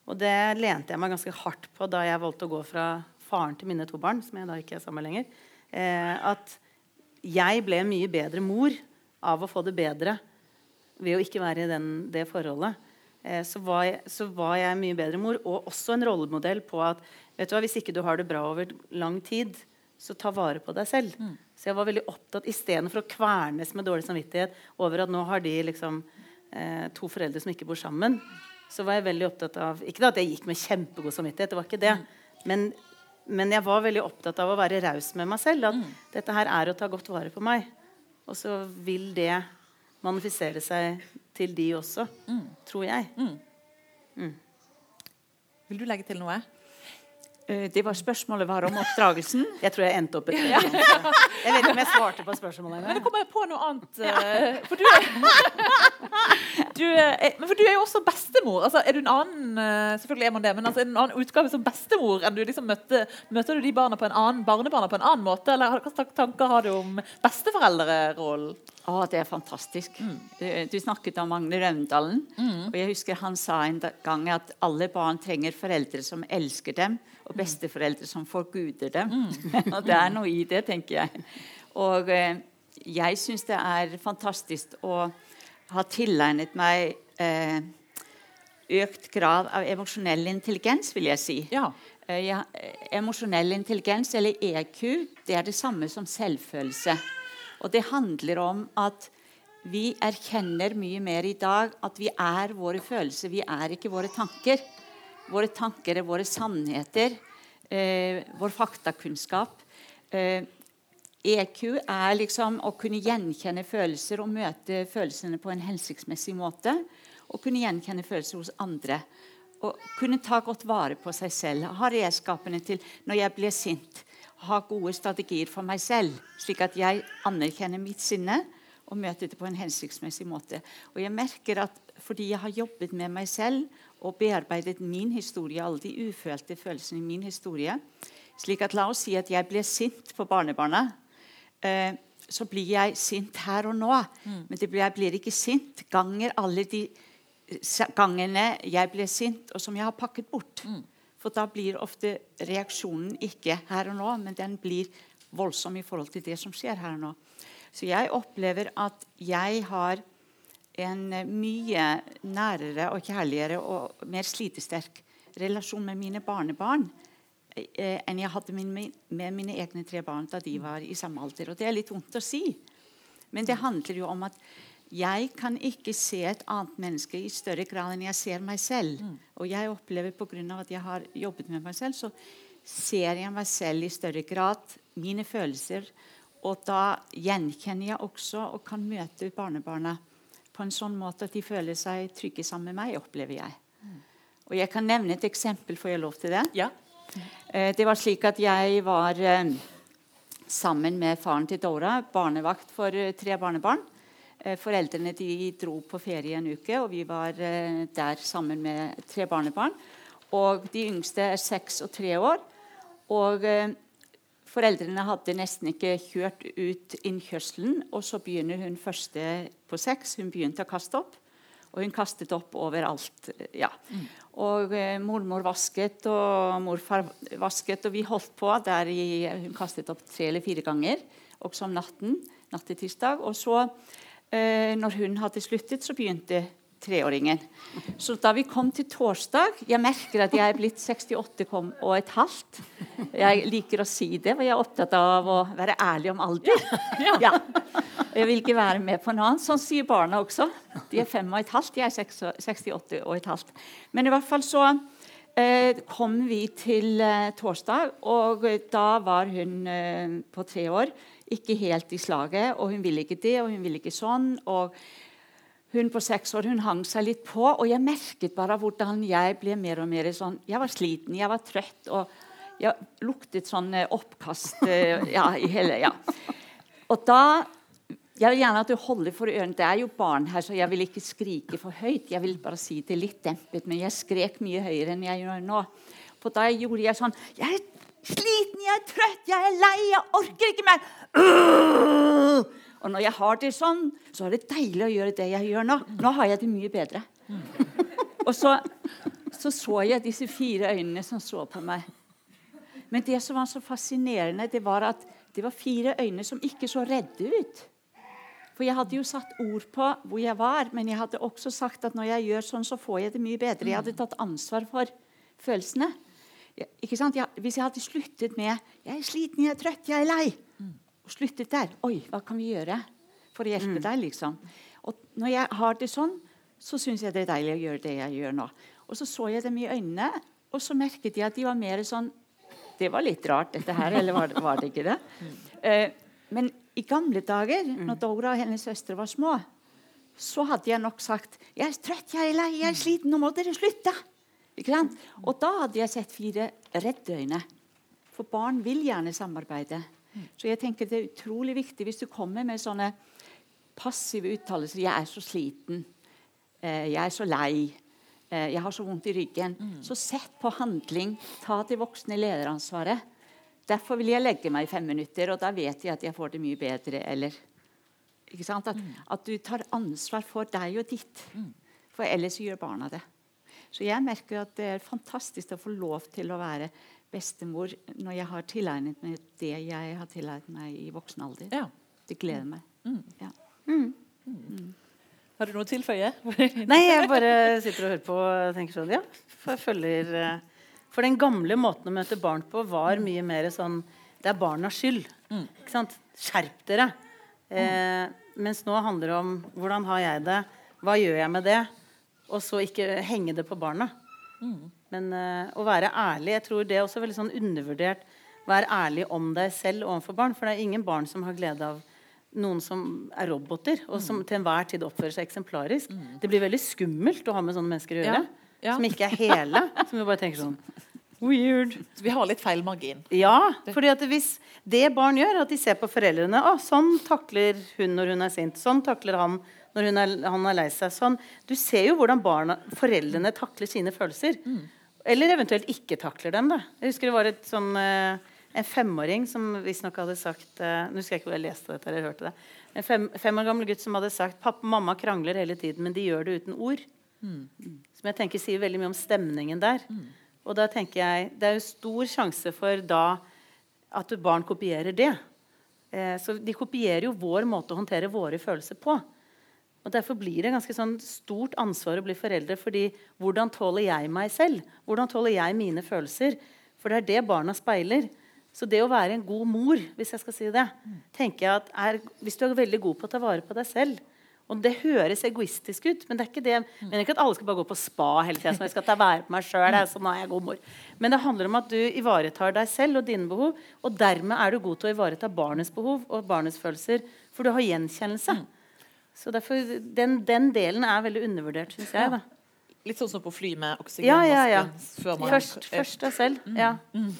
C: Og det lente jeg meg ganske hardt på da jeg valgte å gå fra faren til mine to barn, som jeg da ikke er sammen lenger. Eh, at jeg ble en mye bedre mor av å få det bedre ved å ikke være i den, det forholdet. Eh, så, var jeg, så var jeg mye bedre mor, og også en rollemodell på at vet du hva, hvis ikke du har det bra over lang tid, så ta vare på deg selv. Så jeg var veldig opptatt Istedenfor å kvernes med dårlig samvittighet over at nå har de liksom eh, to foreldre som ikke bor sammen, så var jeg veldig opptatt av Ikke at jeg gikk med kjempegod samvittighet, det var ikke det. Men, men jeg var veldig opptatt av å være raus med meg selv. At dette her er å ta godt vare på meg. Og så vil det manifisere seg til de også, tror jeg.
A: Vil du legge til noe?
B: Eh, Det var spørsmålet var om oppdragelsen.
C: Jeg tror jeg endte opp et Jeg vet ikke om jeg svarte på spørsmålet
A: Men nå kommer jeg på noe annet. eh, For du er, du er, for du er jo også bestemor. Altså, er du en annen eh, selvfølgelig er man det, men altså, er du en annen utgave som bestemor enn du liksom møtte, Møter du de barna på en annen, barnebarna på en annen måte? Eller hva slags tanker har du om besteforeldrerollen?
B: Å, det er fantastisk. Mm. Du snakket om Magne Raundalen. Og jeg husker han sa en gang at alle barn trenger foreldre som elsker dem, og besteforeldre som forguder dem. og det er noe i det, tenker jeg. Og eh, jeg syns det er fantastisk å ha tilegnet meg eh, økt grad av emosjonell intelligens, vil jeg si.
A: Ja.
B: Eh, ja, eh, emosjonell intelligens, eller EQ, det er det samme som selvfølelse. Og det handler om at vi erkjenner mye mer i dag at vi er våre følelser, vi er ikke våre tanker. Våre tanker er våre sannheter, eh, vår faktakunnskap. Eh, EQ er liksom å kunne gjenkjenne følelser og møte følelsene på en hensiktsmessig måte. Og kunne gjenkjenne følelser hos andre. Og kunne ta godt vare på seg selv. Ha redskapene til når jeg blir sint. Ha gode strategier for meg selv, slik at jeg anerkjenner mitt sinne og møter det på en hensiktsmessig måte. Og jeg merker at fordi jeg har jobbet med meg selv og bearbeidet min historie, alle de ufølte følelsene i min historie, slik at la oss si at jeg blir sint på barnebarna, eh, så blir jeg sint her og nå. Men det blir, jeg blir ikke sint ganger alle de eh, gangene jeg blir sint, og som jeg har pakket bort. For da blir ofte reaksjonen ikke her og nå, men den blir voldsom i forhold til det som skjer her og nå. Så jeg opplever at jeg har en eh, mye nærere og kjærligere og mer slitesterk relasjon med mine barnebarn eh, enn jeg hadde min- med mine egne tre barn da de var i samme alder. Og det er litt vondt å si. Men det handler jo om at jeg kan ikke se et annet menneske i større grad enn jeg ser meg selv. Og jeg opplever pga. at jeg har jobbet med meg selv, så ser jeg meg selv i større grad, mine følelser. Og da gjenkjenner jeg også og kan møte barnebarna på en sånn måte at de føler seg trygge sammen med meg, opplever jeg. Og jeg kan nevne et eksempel, får jeg lov til det?
A: Ja.
B: Eh, Det var slik at jeg var eh, sammen med faren til Dora, barnevakt for eh, tre barnebarn. Eh, Foreldrene de dro på ferie en uke, og vi var eh, der sammen med tre barnebarn. Og de yngste er seks og tre år. Og eh, foreldrene hadde nesten ikke kjørt ut innkjørselen. Og så begynner hun første på seks. Hun begynte å kaste opp. Og hun kastet opp overalt. ja. Mm. Og eh, mormor vasket, og morfar vasket, og vi holdt på der i, Hun kastet opp tre eller fire ganger, også om natten. natt til tirsdag. Og så, eh, når hun hadde sluttet, så begynte treåringen. Så da vi kom til torsdag Jeg merker at jeg er blitt 68 og et halvt. Jeg liker å si det, for jeg er opptatt av å være ærlig om alder. Ja. Jeg vil ikke være med på noe annet. Sånn sier barna også. De er fem og et halvt, jeg er 68 og et halvt. Men i hvert fall så eh, kom vi til eh, torsdag, og da var hun eh, på tre år ikke helt i slaget. Og hun ville ikke det, og hun ville ikke sånn. og hun på seks år hun hang seg litt på, og jeg merket bare hvordan jeg ble mer og mer sånn Jeg var sliten, jeg var trøtt, og jeg luktet sånn eh, oppkast eh, ja, i hele ja. Og da Jeg vil gjerne at du holder for ørene. Det er jo barn her, så jeg vil ikke skrike for høyt. Jeg vil bare si det litt dempet, men jeg skrek mye høyere enn jeg gjør nå. For da gjorde jeg sånn Jeg er sliten, jeg er trøtt, jeg er lei, jeg orker ikke mer. Og når jeg har det sånn, så er det deilig å gjøre det jeg gjør nå. Nå har jeg det mye bedre. Og så, så så jeg disse fire øynene som så på meg. Men det som var så fascinerende, det var at det var fire øyne som ikke så redde ut. For jeg hadde jo satt ord på hvor jeg var, men jeg hadde også sagt at når jeg gjør sånn, så får jeg det mye bedre. Jeg hadde tatt ansvar for følelsene. Jeg, hvis jeg hadde sluttet med 'Jeg er sliten, jeg er trøtt, jeg er lei', og sluttet der. Oi, hva kan vi gjøre for å hjelpe mm. deg? liksom? Og når jeg har det sånn, så syns jeg det er deilig å gjøre det jeg gjør nå. Og så så jeg dem i øynene, og så merket jeg at de var mer sånn Det var litt rart, dette her, eller var, var det ikke det? Mm. Uh, men i gamle dager, mm. når Dora og hennes søstre var små, så hadde jeg nok sagt 'Jeg er trøtt, jeg er lei, jeg er mm. sliten, nå må dere slutte'. Og da hadde jeg sett fire redde øyne. For barn vil gjerne samarbeide. Så jeg tenker det er utrolig viktig hvis du kommer med sånne passive uttalelser 'Jeg er så sliten. Eh, jeg er så lei. Eh, jeg har så vondt i ryggen.' Mm. Så sett på handling. Ta det voksne lederansvaret. Derfor vil jeg legge meg i fem minutter, og da vet jeg at jeg får det mye bedre. Eller, at, mm. at, du tar ansvar for deg og ditt. Mm. For ellers gjør barna det. Så jeg merker at det er fantastisk å få lov til å være bestemor når jeg har tilegnet meg det jeg har tilegnet meg i voksen alder. Ja. Det gleder meg. Mm. Ja. Mm.
A: Mm. Har du noe å tilføye?
C: Nei, jeg bare sitter og hører på og tenker sånn Ja, for følger eh, For den gamle måten å møte barn på var mye mer sånn Det er barnas skyld. Mm. Ikke sant? Skjerp dere. Eh, mens nå handler det om hvordan har jeg det, hva gjør jeg med det, og så ikke henge det på barna. Mm. Men uh, å være ærlig Jeg tror det er også veldig sånn undervurdert. Vær ærlig om deg selv overfor barn. For det er ingen barn som har glede av noen som er roboter, og som mm. til enhver tid oppfører seg eksemplarisk. Mm. Det blir veldig skummelt å ha med sånne mennesker å gjøre. Ja. Ja. Som ikke er hele. som vi bare tenker sånn Weird.
A: Så vi har litt feil margin.
C: Ja. fordi at hvis det barn gjør, at de ser på foreldrene Å, sånn takler hun når hun er sint. Sånn takler han når er, han er lei seg. Sånn. Du ser jo hvordan barna, foreldrene takler sine følelser. Mm. Eller eventuelt ikke takler dem. da. Jeg husker det var et sånn, uh, en femåring som visstnok hadde sagt uh, Nå husker jeg ikke hvor jeg leste dette eller hørte det. En fem, fem, år gammel gutt som hadde sagt pappa og mamma krangler hele tiden, men de gjør det uten ord. Mm. Som jeg tenker sier veldig mye om stemningen der. Mm. Og da tenker jeg Det er jo stor sjanse for da at barn kopierer det. Eh, så de kopierer jo vår måte å håndtere våre følelser på. Og Derfor blir det ganske sånn stort ansvar å bli foreldre. fordi hvordan tåler jeg meg selv? Hvordan tåler jeg mine følelser? For det er det barna speiler. Så det å være en god mor, hvis jeg skal si det, tenker jeg at er, hvis du er veldig god på å ta vare på deg selv og Det høres egoistisk ut, men det er ikke det. Jeg ikke at alle skal bare gå på spa hele tida. jeg skal ta vare på meg selv, sånn er jeg god mor. Men det handler om at du ivaretar deg selv og dine behov. Og dermed er du god til å ivareta barnets behov og barnets følelser. For du har gjenkjennelse. Så derfor, den, den, delen er veldig undervurdert, syns jeg. da.
A: Litt sånn som på fly med oksygenmasken.
C: Ja, ja, ja. Først, først deg selv. Mm. Ja. Mm.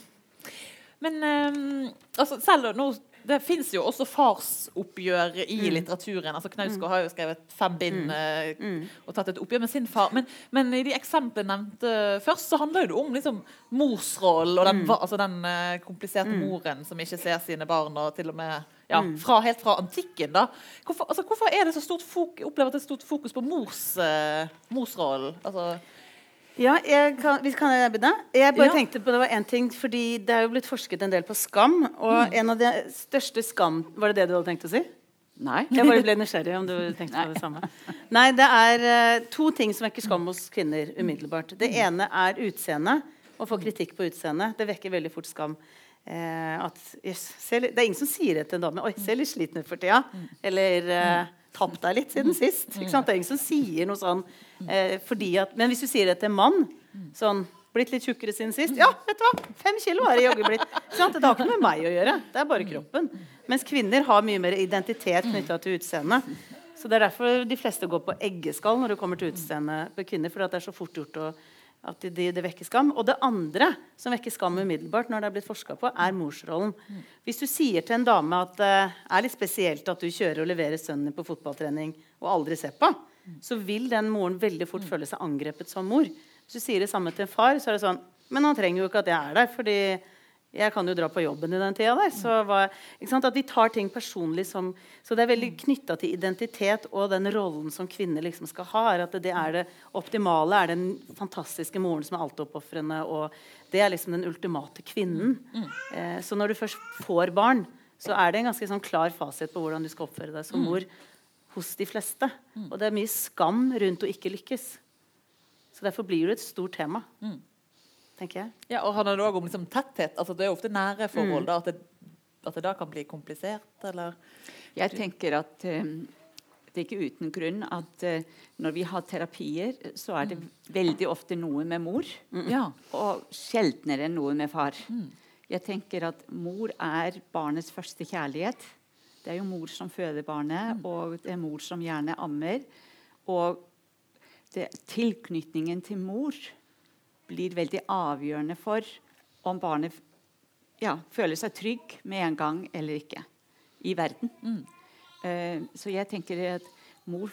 A: Men um, altså, selv nå det fins jo også farsoppgjør i
C: Mm.
A: litteraturen. altså Knausgård har jo skrevet fem bind eh, og tatt et oppgjør med sin far. Men, men i de eksemplene nevnte først, så handler det om liksom, morsrollen og
C: Mm.
A: den, mm. altså den eh, kompliserte moren som ikke ser sine barn, og til og med ja, fra, helt fra antikken. da. Hvorfor, altså, hvorfor er det så stort fokus, opplever det stort fokus på mors, eh, morsrollen? Altså,
C: Ja, jeg kan, kan jeg begynne? Jeg bare
A: Ja.
C: tenkte på det var en ting, fordi det er jo blitt forsket en del på skam. Og en av de største skam Var det det du hadde tenkt å si?
B: Nei.
C: Jeg bare ble nysgjerrig om du tenkte på det samme. Nei, det er uh, to ting som vekker skam hos kvinner umiddelbart. Det ene er utseende. Å få kritikk på utseendet. Det vekker veldig fort skam. Eh, at, yes, det er ingen som sier det til en dame. 'Oi, ser litt sliten ut for tida.' Eller eh, 'Tapp deg litt siden sist'. Det er ingen som sier noe sånn. Eh, at, men hvis du sier det til en mann sånn 'Blitt litt tjukkere siden sist?' 'Ja, vet du hva. Fem kilo har jeg jaggu blitt.' Sånn. Det har ikke noe med meg å gjøre. Det er bare kroppen. Mens kvinner har mye mer identitet knytta til utseendet. Så det er derfor de fleste går på eggeskall når det kommer til utseendet på kvinner. For det er så fort gjort å, at det de, de vekker skam. Og det andre som vekker skam umiddelbart, når det er blitt forska på, er morsrollen. Hvis du sier til en dame at det er litt spesielt at du kjører og leverer sønnen din på fotballtrening og aldri ser på, så vil den moren veldig fort føle seg angrepet som mor. Hvis du sier det samme til en far, så er det sånn Men han trenger jo ikke at jeg er der, fordi jeg kan jo dra på jobben i den tida der. Så sant? At de tar ting personlig som Så det er veldig knytta til identitet og den rollen som kvinner liksom skal ha. er At det er det optimale er den fantastiske moren som er altoppofrende. Og det er liksom den ultimate kvinnen. Eh, så når du først får barn, så er det en ganske sånn klar fasit på hvordan du skal oppføre deg som mor hos de fleste. Og det er mye skam rundt å ikke lykkes. Så derfor blir det et stort tema. Tenker jeg.
A: Ja, og handler det òg om liksom, tetthet? Altså, det er jo ofte nære
C: Mm.
A: forhold. Da, at, det, at det da kan bli komplisert, eller?
B: Jeg tenker at um, det er ikke uten grunn at uh, når vi har terapier, så er det veldig ofte noe med mor,
A: Ja.
B: og sjeldnere noe med far. Jeg tenker at mor er barnets første kjærlighet. Det er jo mor som føder barnet, og det er mor som gjerne ammer. Og det, tilknytningen til mor blir veldig avgjørende for om barnet ja, føler seg trygg med en gang eller ikke i verden. Eh, så jeg tenker at mor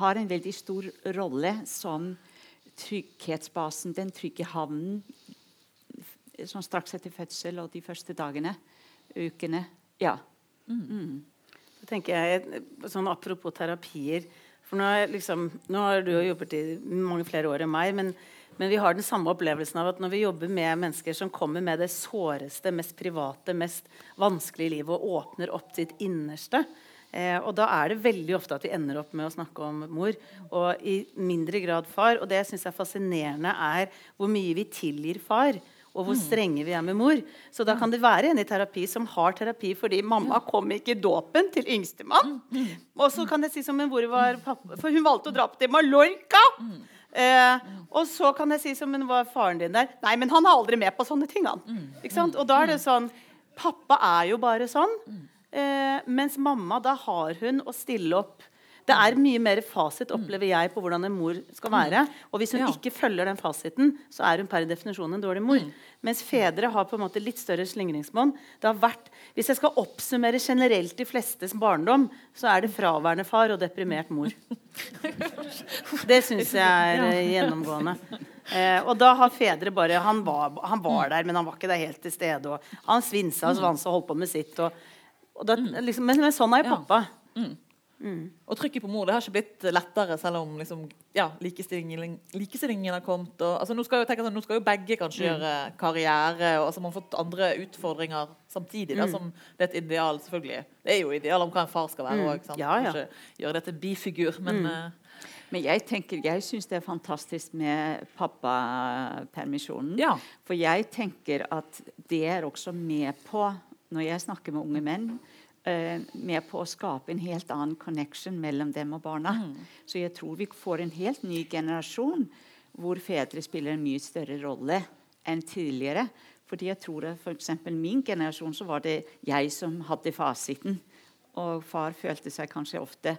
B: har en veldig stor rolle som trygghetsbasen, den trygge havnen, sånn straks etter fødsel og de første dagene, ukene. Ja.
C: Så tenker jeg, sånn Apropos terapier for nå, liksom, nå har du jo jobbet i mange flere år enn meg, men, men vi har den samme opplevelsen av at når vi jobber med mennesker som kommer med det såreste, mest private, mest vanskelige livet og åpner opp sitt innerste eh, Og da er det veldig ofte at vi ender opp med å snakke om mor, og i mindre grad far. Og det jeg syns er fascinerende, er hvor mye vi tilgir far og hvor strenge vi er med mor. Så da kan det være en i terapi som har terapi fordi mamma kom ikke i dåpen til yngstemann. Og så kan jeg si som en hvor var pappa For hun valgte å dra på til Mallorca. Eh, og så kan jeg si som men var faren din der? Nei, men han er aldri med på sånne ting, han. Ikke sant? Og da er det sånn Pappa er jo bare sånn. Eh, mens mamma, da har hun å stille opp. Det er mye mer fasit, opplever jeg, på hvordan en mor skal være. Og hvis hun
A: Ja.
C: ikke følger den fasiten, så er hun per definisjon en dårlig mor. Mens fedre har på en måte litt større slingringsmonn. Det har vært, Hvis jeg skal oppsummere generelt de flestes barndom, så er det fraværende far og deprimert mor. Det syns jeg er eh, gjennomgående. Eh, og da har fedre bare han var, han var der, men han var ikke der helt til stede. Og han svinsa og svansa og holdt på med sitt. Og, og da, liksom, men, men sånn er jo pappa.
A: Ja.
C: Pappa.
A: Og trykket på mor det har ikke blitt lettere, selv om liksom, ja, likestillingen, likestillingen har kommet. Og, altså, nå, skal jo, sånn, nå skal jo begge kanskje gjøre karriere, og altså, man har fått andre utfordringer samtidig. Da, som det er et ideal, selvfølgelig. Det er jo ideal om hva en far skal være òg.
C: Ja, ja.
A: Ikke gjøre det til bifigur, men uh,
B: Men jeg tenker, jeg syns det er fantastisk med pappapermisjonen.
A: Ja.
B: For jeg tenker at det er også med på, når jeg snakker med unge menn, eh, med på å skape en helt annen connection mellom dem og barna. Så jeg tror vi får en helt ny generasjon hvor fedre spiller en mye større rolle enn tidligere. Fordi jeg tror at for eksempel min generasjon så var det jeg som hadde fasiten. Og far følte seg kanskje ofte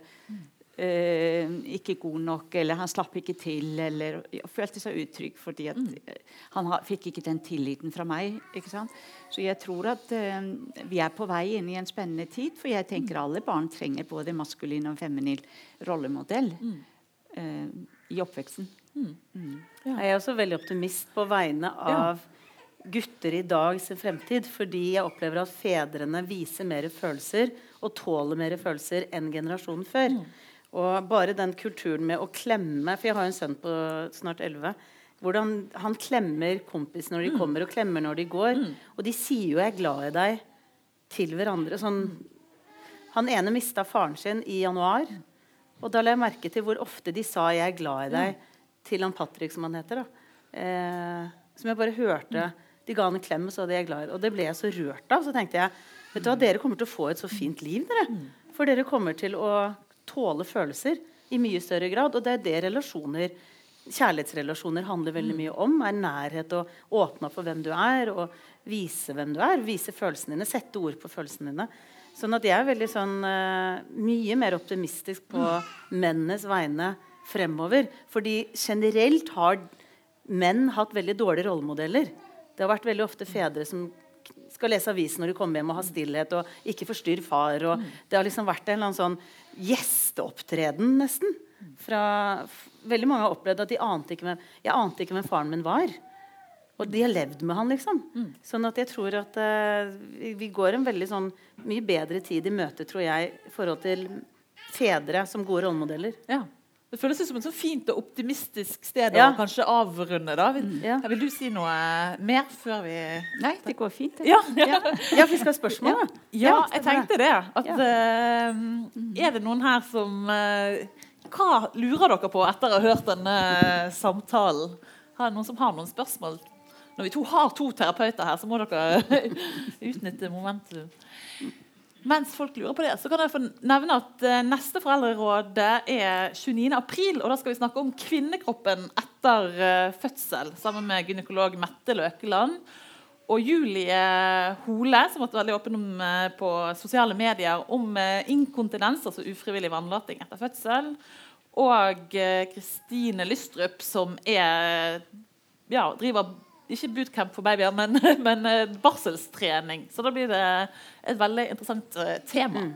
B: eh, ikke god nok, eller han slapp ikke til, eller følte seg utrygg fordi at, mm. han ha, fikk ikke den tilliten fra meg. ikke sant? Så jeg tror at eh, vi er på vei inn i en spennende tid, for jeg tenker alle barn trenger både maskulin og feminin rollemodell eh, i oppveksten.
C: Jeg er også veldig optimist på vegne av gutter i dag sin fremtid. Fordi jeg opplever at fedrene viser mer følelser og tåler mer følelser enn generasjonen før. Og bare den kulturen med å klemme For jeg har en sønn på snart 11. Hvordan han klemmer kompis når de kommer, og klemmer når de går. Og de sier jo 'jeg er glad i deg' til hverandre. Sånn, han ene mista faren sin i januar. Og da la jeg merke til hvor ofte de sa 'jeg er glad i deg' til han Patrick, som han heter. da eh, Som jeg bare hørte. De ga han en klem og sa 'jeg er glad i deg'. Og det ble jeg så rørt av. Så tenkte jeg vet du hva, dere kommer til å få et så fint liv, dere. For dere kommer til å tåle følelser i mye større grad. Og det er det relasjoner Kjærlighetsrelasjoner handler veldig mye om. er Nærhet og åpne opp for hvem du er, og vise hvem du er. Vise følelsene dine. Sette ord på følelsene dine. Sånn at jeg er veldig sånn uh, mye mer optimistisk på mennenes vegne fremover. Fordi generelt har menn hatt veldig dårlige rollemodeller. Det har vært veldig ofte fedre som skal lese avisen når du kommer hjem og ha stillhet og ikke forstyrr far. Og det har liksom vært en eller annen sånn gjesteopptreden, nesten. Fra, veldig mange har opplevd at de ante ikke hvem, jeg ante ikke hvem faren min var. Og de har levd med han, liksom. Sånn at jeg tror at uh, vi, vi går en veldig sånn mye bedre tid i møte, tror jeg, i forhold til fedre som gode rollemodeller.
A: Ja. Det føles som et så fint og optimistisk sted
C: Ja.
A: å kanskje avrunde. da. Vil,
C: Ja.
A: vil du si noe mer før vi
B: Nei, det går fint.
A: Ja, ja.
C: Ja, vi skal ha spørsmål, da.
A: Ja, jeg tenkte det. At, eh, er det noen her som eh, Hva lurer dere på etter å ha hørt denne samtalen? Har noen som har noen spørsmål? Når vi to har to terapeuter her, så må dere utnytte momentum. Mens folk lurer på det, så kan jeg få nevne at eh, neste foreldreråd er 29. april. Og da skal vi snakke om kvinnekroppen etter eh, fødsel sammen med gynekolog Mette Løkeland. Og Julie Hole, som har vært veldig åpen om, eh, på sosiale medier om eh, inkontinens, altså ufrivillig vannlating etter fødsel. Og eh, Kristine Lystrup, som er, ja, driver ikke bootcamp for babyer, men, men eh, barselstrening. Så da blir det et veldig interessant tema. tema.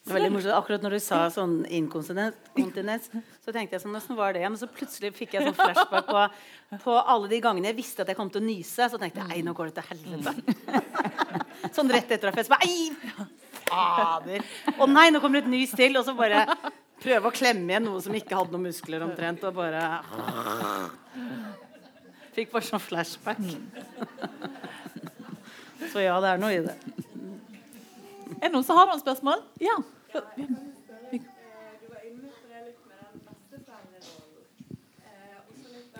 C: Det var veldig morsomt. Akkurat når du sa sånn inkontinens, så tenkte jeg sånn, hvordan var det? Men så plutselig fikk jeg sånn flashback på, på alle de gangene jeg visste at jeg kom til å nyse. Så tenkte jeg ei, nå går det til helvete. sånn rett etter å ha fest. Ei, fader. Å nei, nå kommer det et nys til. Og så bare prøve å klemme igjen noe som ikke hadde noen muskler omtrent. Og bare Fikk bare sånn flashback. Så ja, det er noe i det.
A: Er det noen som har noen spørsmål? Ja.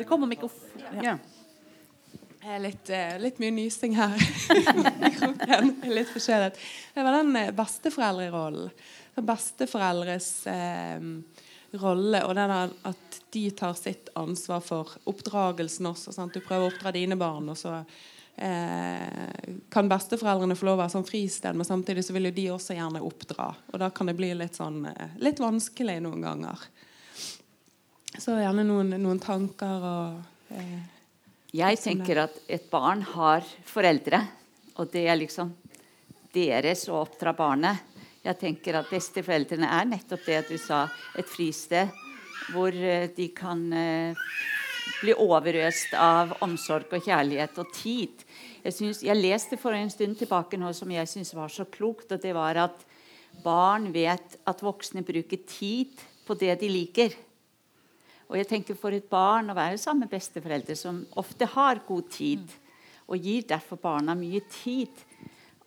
A: Det kommer mikrofon. Ja.
D: Det er litt, eh, litt mye nysing her. Litt forkjølet. Det var den eh, besteforeldrerollen. Besteforeldres eh, rolle, og det der at de tar sitt ansvar for oppdragelsen også. Sant? Du prøver å oppdra dine barn, og så eh, kan besteforeldrene få lov å være sånn fristed, men samtidig så vil jo de også gjerne oppdra. Og da kan det bli litt sånn eh, litt vanskelig noen ganger. Så gjerne noen, noen tanker og eh,
B: Jeg tenker at et barn har foreldre, og det er liksom deres å oppdra barnet. Jeg tenker at besteforeldrene er nettopp det du sa, et fristed hvor eh, de kan eh, bli overøst av omsorg og kjærlighet og tid. Jeg, synes, jeg leste for en stund tilbake noe som jeg syns var så klokt, og det var at barn vet at voksne bruker tid på det de liker. Og jeg tenker For et barn å være sammen med besteforeldre som ofte har god tid, og gir derfor barna mye tid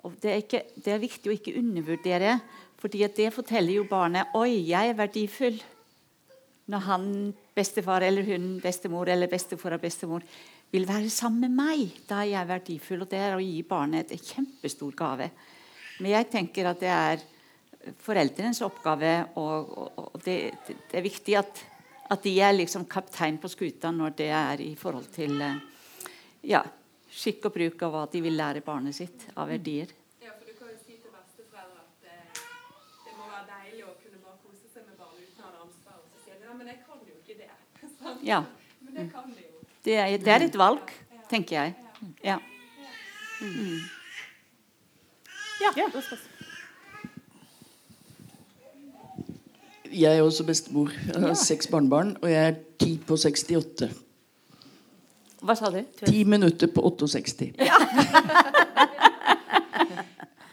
B: og det, er ikke, det er viktig å ikke undervurdere, fordi det forteller jo barnet Oi, jeg er verdifull. Når han, bestefar eller hun, bestemor eller bestefar og bestemor vil være sammen med meg, da er jeg verdifull. Og det er å gi barnet en kjempestor gave. Men jeg tenker at det er foreldrenes oppgave, og, og, og det, det, det er viktig at, at de er liksom kaptein på skuta når det er i forhold til eh, ja, skikk og bruk av hva de vil lære barnet sitt av verdier.
D: Ja, for du kan jo si til besteforeldre at eh, det må være deilig å kunne bare kose seg med Nei, men jeg kan jo ikke det.
B: Ja.
D: Men det kan de jo.
B: Det er, det er et valg, tenker jeg. Ja.
A: Ja, da skal
E: Jeg er også bestemor. Jeg har seks barnebarn, og jeg er ti på 68.
B: Hva sa du?
E: Ti minutter på 68.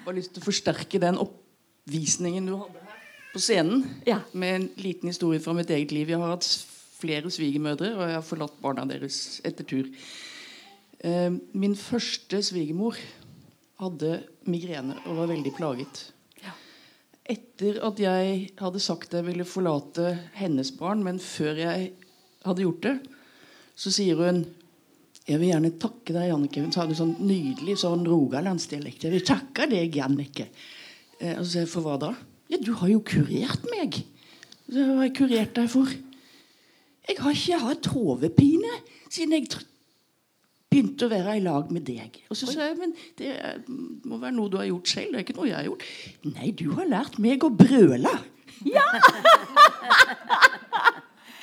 E: Bare lyst til å forsterke den oppvisningen du hadde her på scenen.
B: Ja.
E: Med en liten historie fra mitt eget liv. Jeg har hatt flere svigermødre, og jeg har forlatt barna deres etter tur. Eh, min første svigermor hadde migrene og var veldig plaget. Etter at jeg hadde sagt jeg ville forlate hennes barn, men før jeg hadde gjort det, så sier hun jeg vil gjerne takke deg, Jannicke. Hun sa det sånn nydelig sånn rogalandsdialekt. Jeg vil takke deg, Jannicke. Eh, og så sier jeg, for hva da? Ja, du har jo kurert meg. Så hva har jeg kurert deg for? Jeg har ikke hatt hodepine siden jeg begynte å være i lag med deg. Og så sa jeg, men det er- må være noe du har gjort selv. Det er ikke noe jeg har gjort. Nei, du har lært meg å brøle. Ja!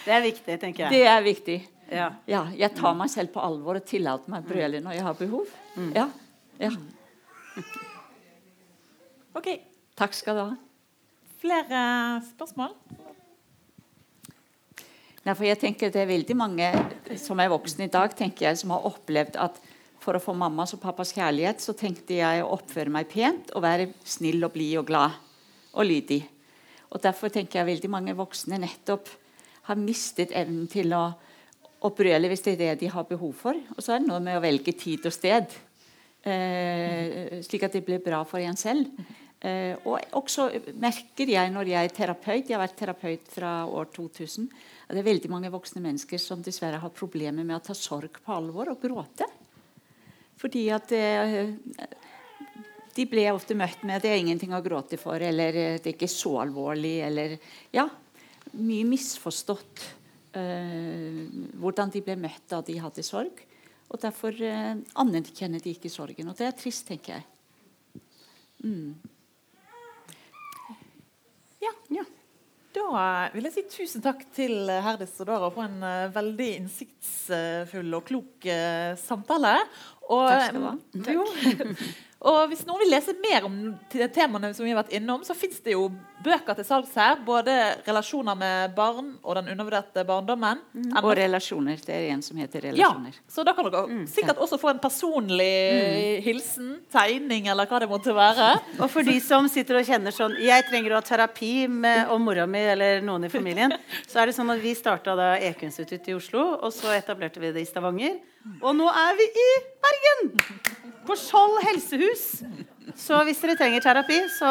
C: Det er viktig, tenker jeg.
B: Det er viktig.
C: Ja.
B: Ja, jeg tar meg selv på alvor og tillater meg å brøle når jeg har behov. Ja. ja.
A: Ok,
B: Takk skal du ha.
A: flere spørsmål?
B: Nei, for jeg tenker Det er veldig mange som er voksne i dag, tenker jeg, som har opplevd at for å få mammas og pappas kjærlighet, så tenkte jeg å oppføre meg pent og være snill og blid og glad og lydig. Og Derfor tenker jeg veldig mange voksne nettopp har mistet evnen til å, brøle hvis det er det de har behov for. Og så er det noe med å velge tid og sted, eh, slik at det blir bra for en selv. Eh, og også merker jeg når jeg er terapeut, jeg har vært terapeut fra år 2000, at det er veldig mange voksne mennesker som dessverre har problemer med å ta sorg på alvor og gråte. Fordi at eh, de ble ofte møtt med at 'det er ingenting å gråte for', eller eh, 'det er ikke så alvorlig', eller Ja, mye misforstått hvordan de ble møtt da de hadde sorg. Og derfor eh, anerkjenner de ikke sorgen. Og det er trist, tenker jeg.
A: Ja. Da vil jeg si tusen takk til Herdis og Dara for en eh, veldig innsiktsfull og klok eh, samtale. Og,
B: Takk skal du ha.
A: Og hvis noen vil lese mer om te- temaene som vi har vært innom, så fins det jo bøker til salgs her. Både 'Relasjoner med barn' og 'Den undervurderte barndommen'.
B: Og relasjoner. Det er en som heter 'Relasjoner'.
A: Ja, så da kan dere sikkert også få en personlig hilsen, tegning eller hva det måtte være.
C: Og for de som sitter og kjenner sånn Jeg trenger å ha terapi med om mora mi eller noen i familien. Så er det sånn at Vi starta da Ekunstituttet i Oslo, og så etablerte vi det i Stavanger. Og nå er vi i Bergen! På Skjold helsehus. Så hvis dere trenger terapi, så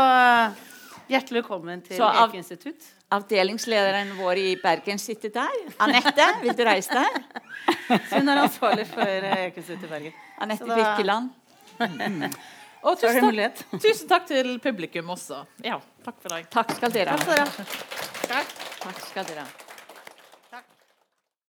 C: hjertelig velkommen til
B: av-
C: Ekunstitutt.
B: Avdelingslederen vår i Bergen sitter der. Anette, vil du reise deg?
C: Hun er ansvarlig for Ekeinstituttet i Bergen.
B: Anette
C: da-
B: Birkeland.
A: Og tusen takk, tusen takk til publikum også. Ja, takk for deg.
B: Takk skal dere ha. Takk skal dere ha.